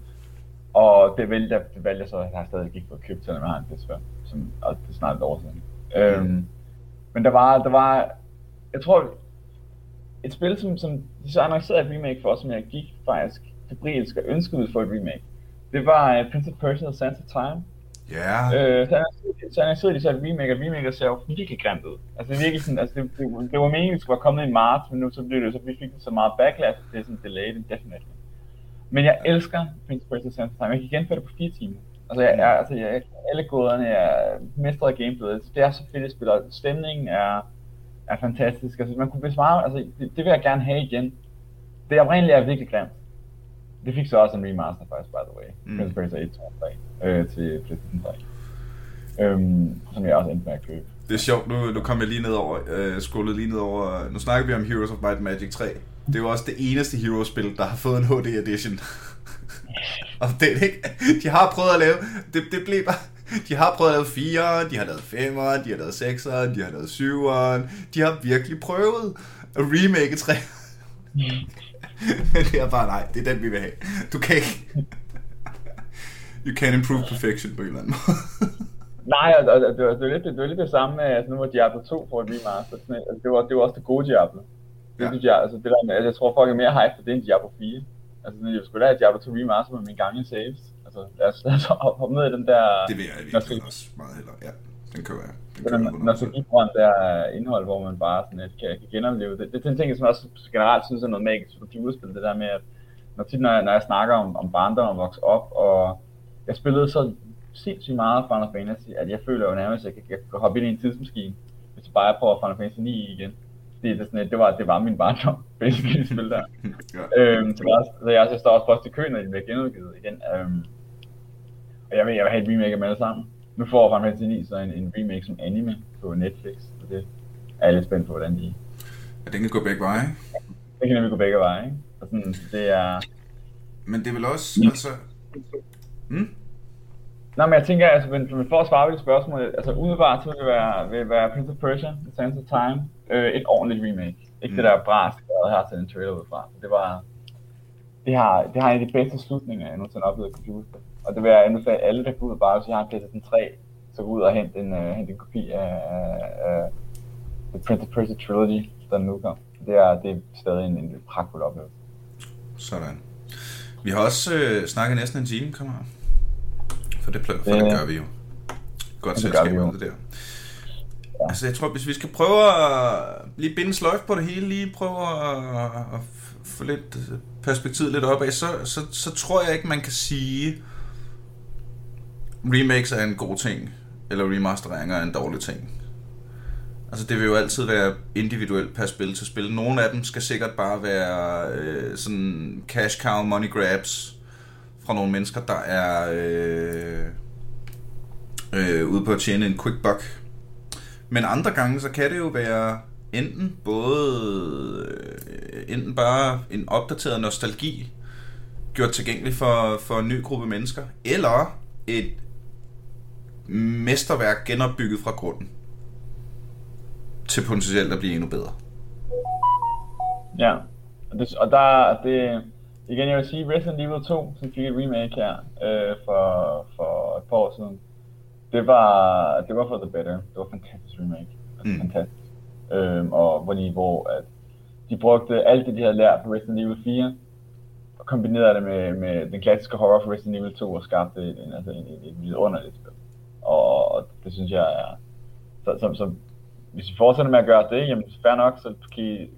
A: og det valgte, jeg, det valgte jeg så, at jeg stadig ikke fået købt, selvom jeg har en PS5, som, og det er snart et år siden. Mm. Øhm, men der var, der var, jeg tror, et spil, som, som de så annoncerede et remake for, som jeg gik faktisk febrilsk og ønskede for et remake. Det var uh, Prince of Persia og Sands of Time.
B: Ja. Yeah.
A: Øh, så, så sidder de så et remake, og remake ser jo virkelig grimt ud. Altså det virkelig sådan, altså det, det, det var meningen, at det skulle være kommet i marts, men nu så blev det så, vi fik så meget backlash, at det er sådan delayed indefinitely. Men jeg elsker Prince of Persia Sands of Time. Jeg kan genføre det på fire timer. Altså, jeg, jeg, altså jeg, alle goderne er mestret af gameplayet. Det er så fedt at spille, stemningen er, er fantastisk. Altså, man kunne besvare, altså, det, det, vil jeg gerne have igen. Det oprindeligt er virkelig grimt. Det fik så også en remaster faktisk, by the way. Mm. Prince Persia 1, 2 3 øh, til PlayStation 3. Øhm, som jeg også endte med at købe.
B: Det er sjovt, nu, nu kom jeg lige ned over, øh, lige ned over, nu snakker vi om Heroes of Might and Magic 3. Det er jo også det eneste Heroes-spil, der har fået en HD edition. *laughs* og det ikke, de har prøvet at lave, det, det blev bare, de har prøvet at lave 4, de har lavet 5, de har lavet 6, de har lavet 7, de har virkelig prøvet at remake 3. *laughs* det er bare nej, det er den, vi vil have. Du kan ikke... *laughs* You can improve perfection på en eller anden måde. *laughs*
A: Nej, og, og, det, var, det, var lidt, det var lidt det samme med, altså nu var Diablo 2 for et remaster, sådan, altså, det, var, det var også det gode Diablo. Det, ja. Diablo, altså, det der med, altså, jeg tror folk er mere hype for det end Diablo 4. Altså, jeg skulle have Diablo 2 remaster med mine gamle saves. Altså, lad os, lad os hoppe ned i den der...
B: Det vil jeg virkelig også meget hellere, ja. Den kører jeg.
A: Den når så giver der indhold, hvor man bare sådan et, kan, kan genopleve det. Det er en ting, som jeg også generelt synes er noget magisk for computerspil, det der med, at når, tit, når, jeg, når jeg snakker om, om barndom og vokse op, og jeg spillede så sindssygt meget Final Fantasy, at jeg føler jo nærmest, at jeg kan, jeg kan hoppe ind i en tidsmaskine, hvis jeg bare prøver Final Fantasy 9 igen. Det, det, sådan, det, var, det var min barndom, *laughs* basically, spil der. *laughs* ja. øhm, så, jeg, så jeg, jeg står også først i køen, når de bliver genudgivet igen. Øhm, og jeg vil, jeg vil have et remake af dem alle sammen. Nu får Final Fantasy 9 så en, en remake som anime på Netflix, så det er jeg lidt spændt på, hvordan de...
B: Ja, den kan gå begge veje,
A: Det kan nemlig gå begge veje, ikke? Og sådan, det er...
B: Men det er vel også, altså... Hmm?
A: Nå, men jeg tænker, altså, men, for at svare på det spørgsmål, altså umiddelbart så vil det være, vil være Prince of Persia, The Sands of Time, øh, et ordentligt remake. Ikke mm. det der bras, jeg har taget en trailer ud fra. Det var, det har, det har en af de bedste slutninger, jeg nogensinde har oplevet i computerspil. Og det vil jeg anbefale alle, der går ud bare, hvis jeg har PlayStation 3, så gå ud og hente en, uh, hente en kopi af, af The Prince of Persia Trilogy, der nu kom. Det er, det er stadig en, en pragtfuld oplevelse.
B: Sådan. Vi har også øh, snakket næsten en time, kommer For det, for det, det gør vi jo. Godt det selskab det, det der. Ja. Altså, jeg tror, hvis vi skal prøve at lige binde sløjf på det hele, lige prøve at, at få lidt perspektivet lidt opad, så, så, så tror jeg ikke, man kan sige, remakes er en god ting, eller remasteringer er en dårlig ting. Altså det vil jo altid være individuelt per spil til spil. Nogle af dem skal sikkert bare være øh, sådan cash cow money grabs fra nogle mennesker, der er øh, øh, ude på at tjene en quick buck. Men andre gange, så kan det jo være enten både øh, enten bare en opdateret nostalgi gjort tilgængelig for, for en ny gruppe mennesker, eller et mesterværk genopbygget fra grunden til potentielt at blive endnu bedre.
A: Ja, og, det, og der det, igen jeg vil sige, Resident Evil 2, som fik et remake her øh, for, for et par år siden, det var, det var for the better. Det var en fantastisk remake. Altså, mm. Fantastisk. Øhm, og hvor de, hvor at de brugte alt det, de havde lært på Resident Evil 4, og kombinerede det med, med den klassiske horror for Resident Evil 2, og skabte en, altså en, et, et underligt spil. Og, og det synes jeg er... Så, så, så hvis vi fortsætter med at gøre det, jamen fair nok, så, kan I,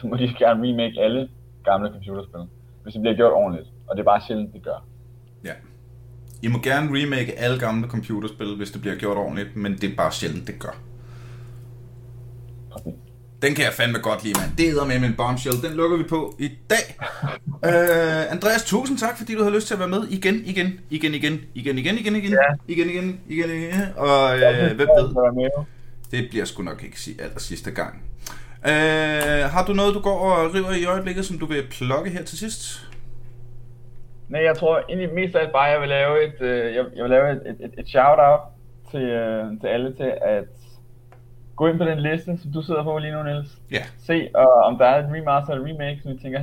A: så må de *laughs* gerne remake alle gamle computerspil, hvis det bliver gjort ordentligt. Og det er bare sjældent, det gør.
B: Ja. I må gerne remake alle gamle computerspil, hvis det bliver gjort ordentligt, men det er bare sjældent, det gør. Den kan jeg fandme godt lide, mand. Det er med min bombshell. Den lukker vi på i dag. uh, Andreas, tusind tak, fordi du har lyst til at være med igen, igen, igen, igen, igen, igen, igen, igen, ja. igen, igen, igen, igen, og uh, hvem ved? Det bliver sgu nok ikke aller sidste gang. Uh, har du noget, du går og river i øjeblikket, som du vil plukke her til sidst?
A: Nej, jeg tror egentlig mest af alt bare, jeg vil lave et, jeg, jeg vil lave et, et, et shout-out til, til alle til at gå ind på den liste, som du sidder på lige nu, Niels.
B: Ja.
A: Se, uh, om der er et remaster eller remake, som vi tænker,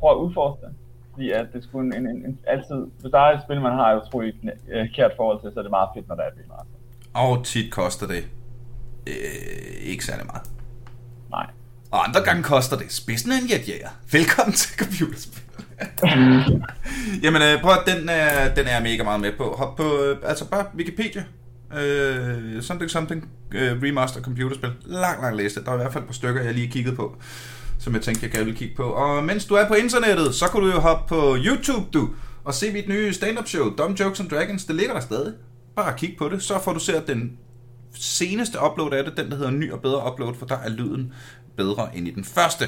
A: prøv at udforske det. Fordi at det skulle en, en, en, altid, hvis der er et spil, man har et utroligt kært forhold til, så er det meget fedt, når der er et remaster.
B: Og tit koster det øh, ikke særlig meget.
A: Nej.
B: Og andre gange koster det spidsen af en jetjæger. Velkommen til computerspil. *laughs* Jamen øh, prøv at den, er, den er jeg mega meget med på. Hop på, øh, altså bare Wikipedia. Øh, something something øh, remaster computerspil. Lang, lang liste. Der er i hvert fald et par stykker, jeg lige kigget på, som jeg tænkte, jeg gerne vil kigge på. Og mens du er på internettet, så kan du jo hoppe på YouTube, du, og se mit nye stand-up show, Dumb Jokes and Dragons. Det ligger der stadig. Bare kig på det, så får du set den seneste upload af det, den der hedder ny og bedre upload, for der er lyden bedre end i den første.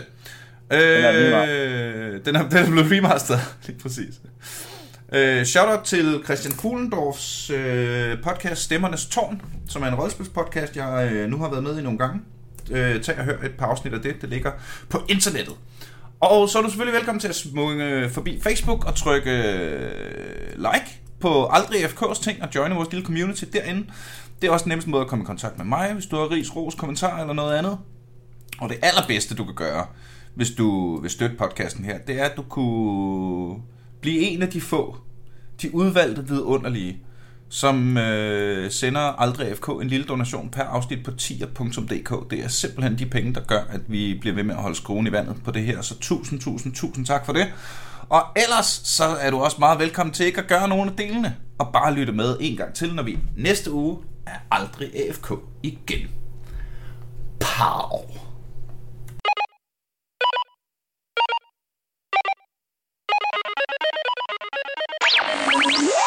B: Den er, øh, den er, den er blevet remasteret, *laughs* lige præcis. Øh, shoutout til Christian Fuglendorfs øh, podcast Stemmernes Tårn, som er en rollespilspodcast, jeg øh, nu har været med i nogle gange. Øh, tag og hør et par afsnit af det, det ligger på internettet. Og så er du selvfølgelig velkommen til at smunge øh, forbi Facebook og trykke øh, like på Aldrig FK's ting og joine vores lille community derinde. Det er også den nemmeste måde at komme i kontakt med mig, hvis du har ris, ros, kommentar eller noget andet. Og det allerbedste, du kan gøre, hvis du vil støtte podcasten her, det er, at du kunne blive en af de få, de udvalgte vidunderlige, som øh, sender Aldrig FK en lille donation per afsnit på tier.dk. Det er simpelthen de penge, der gør, at vi bliver ved med at holde skruen i vandet på det her. Så tusind, tusind, tusind tak for det. Og ellers så er du også meget velkommen til ikke at gøre nogen af delene, og bare lytte med en gang til, når vi næste uge er Aldrig AFK igen. Pow! Yeah.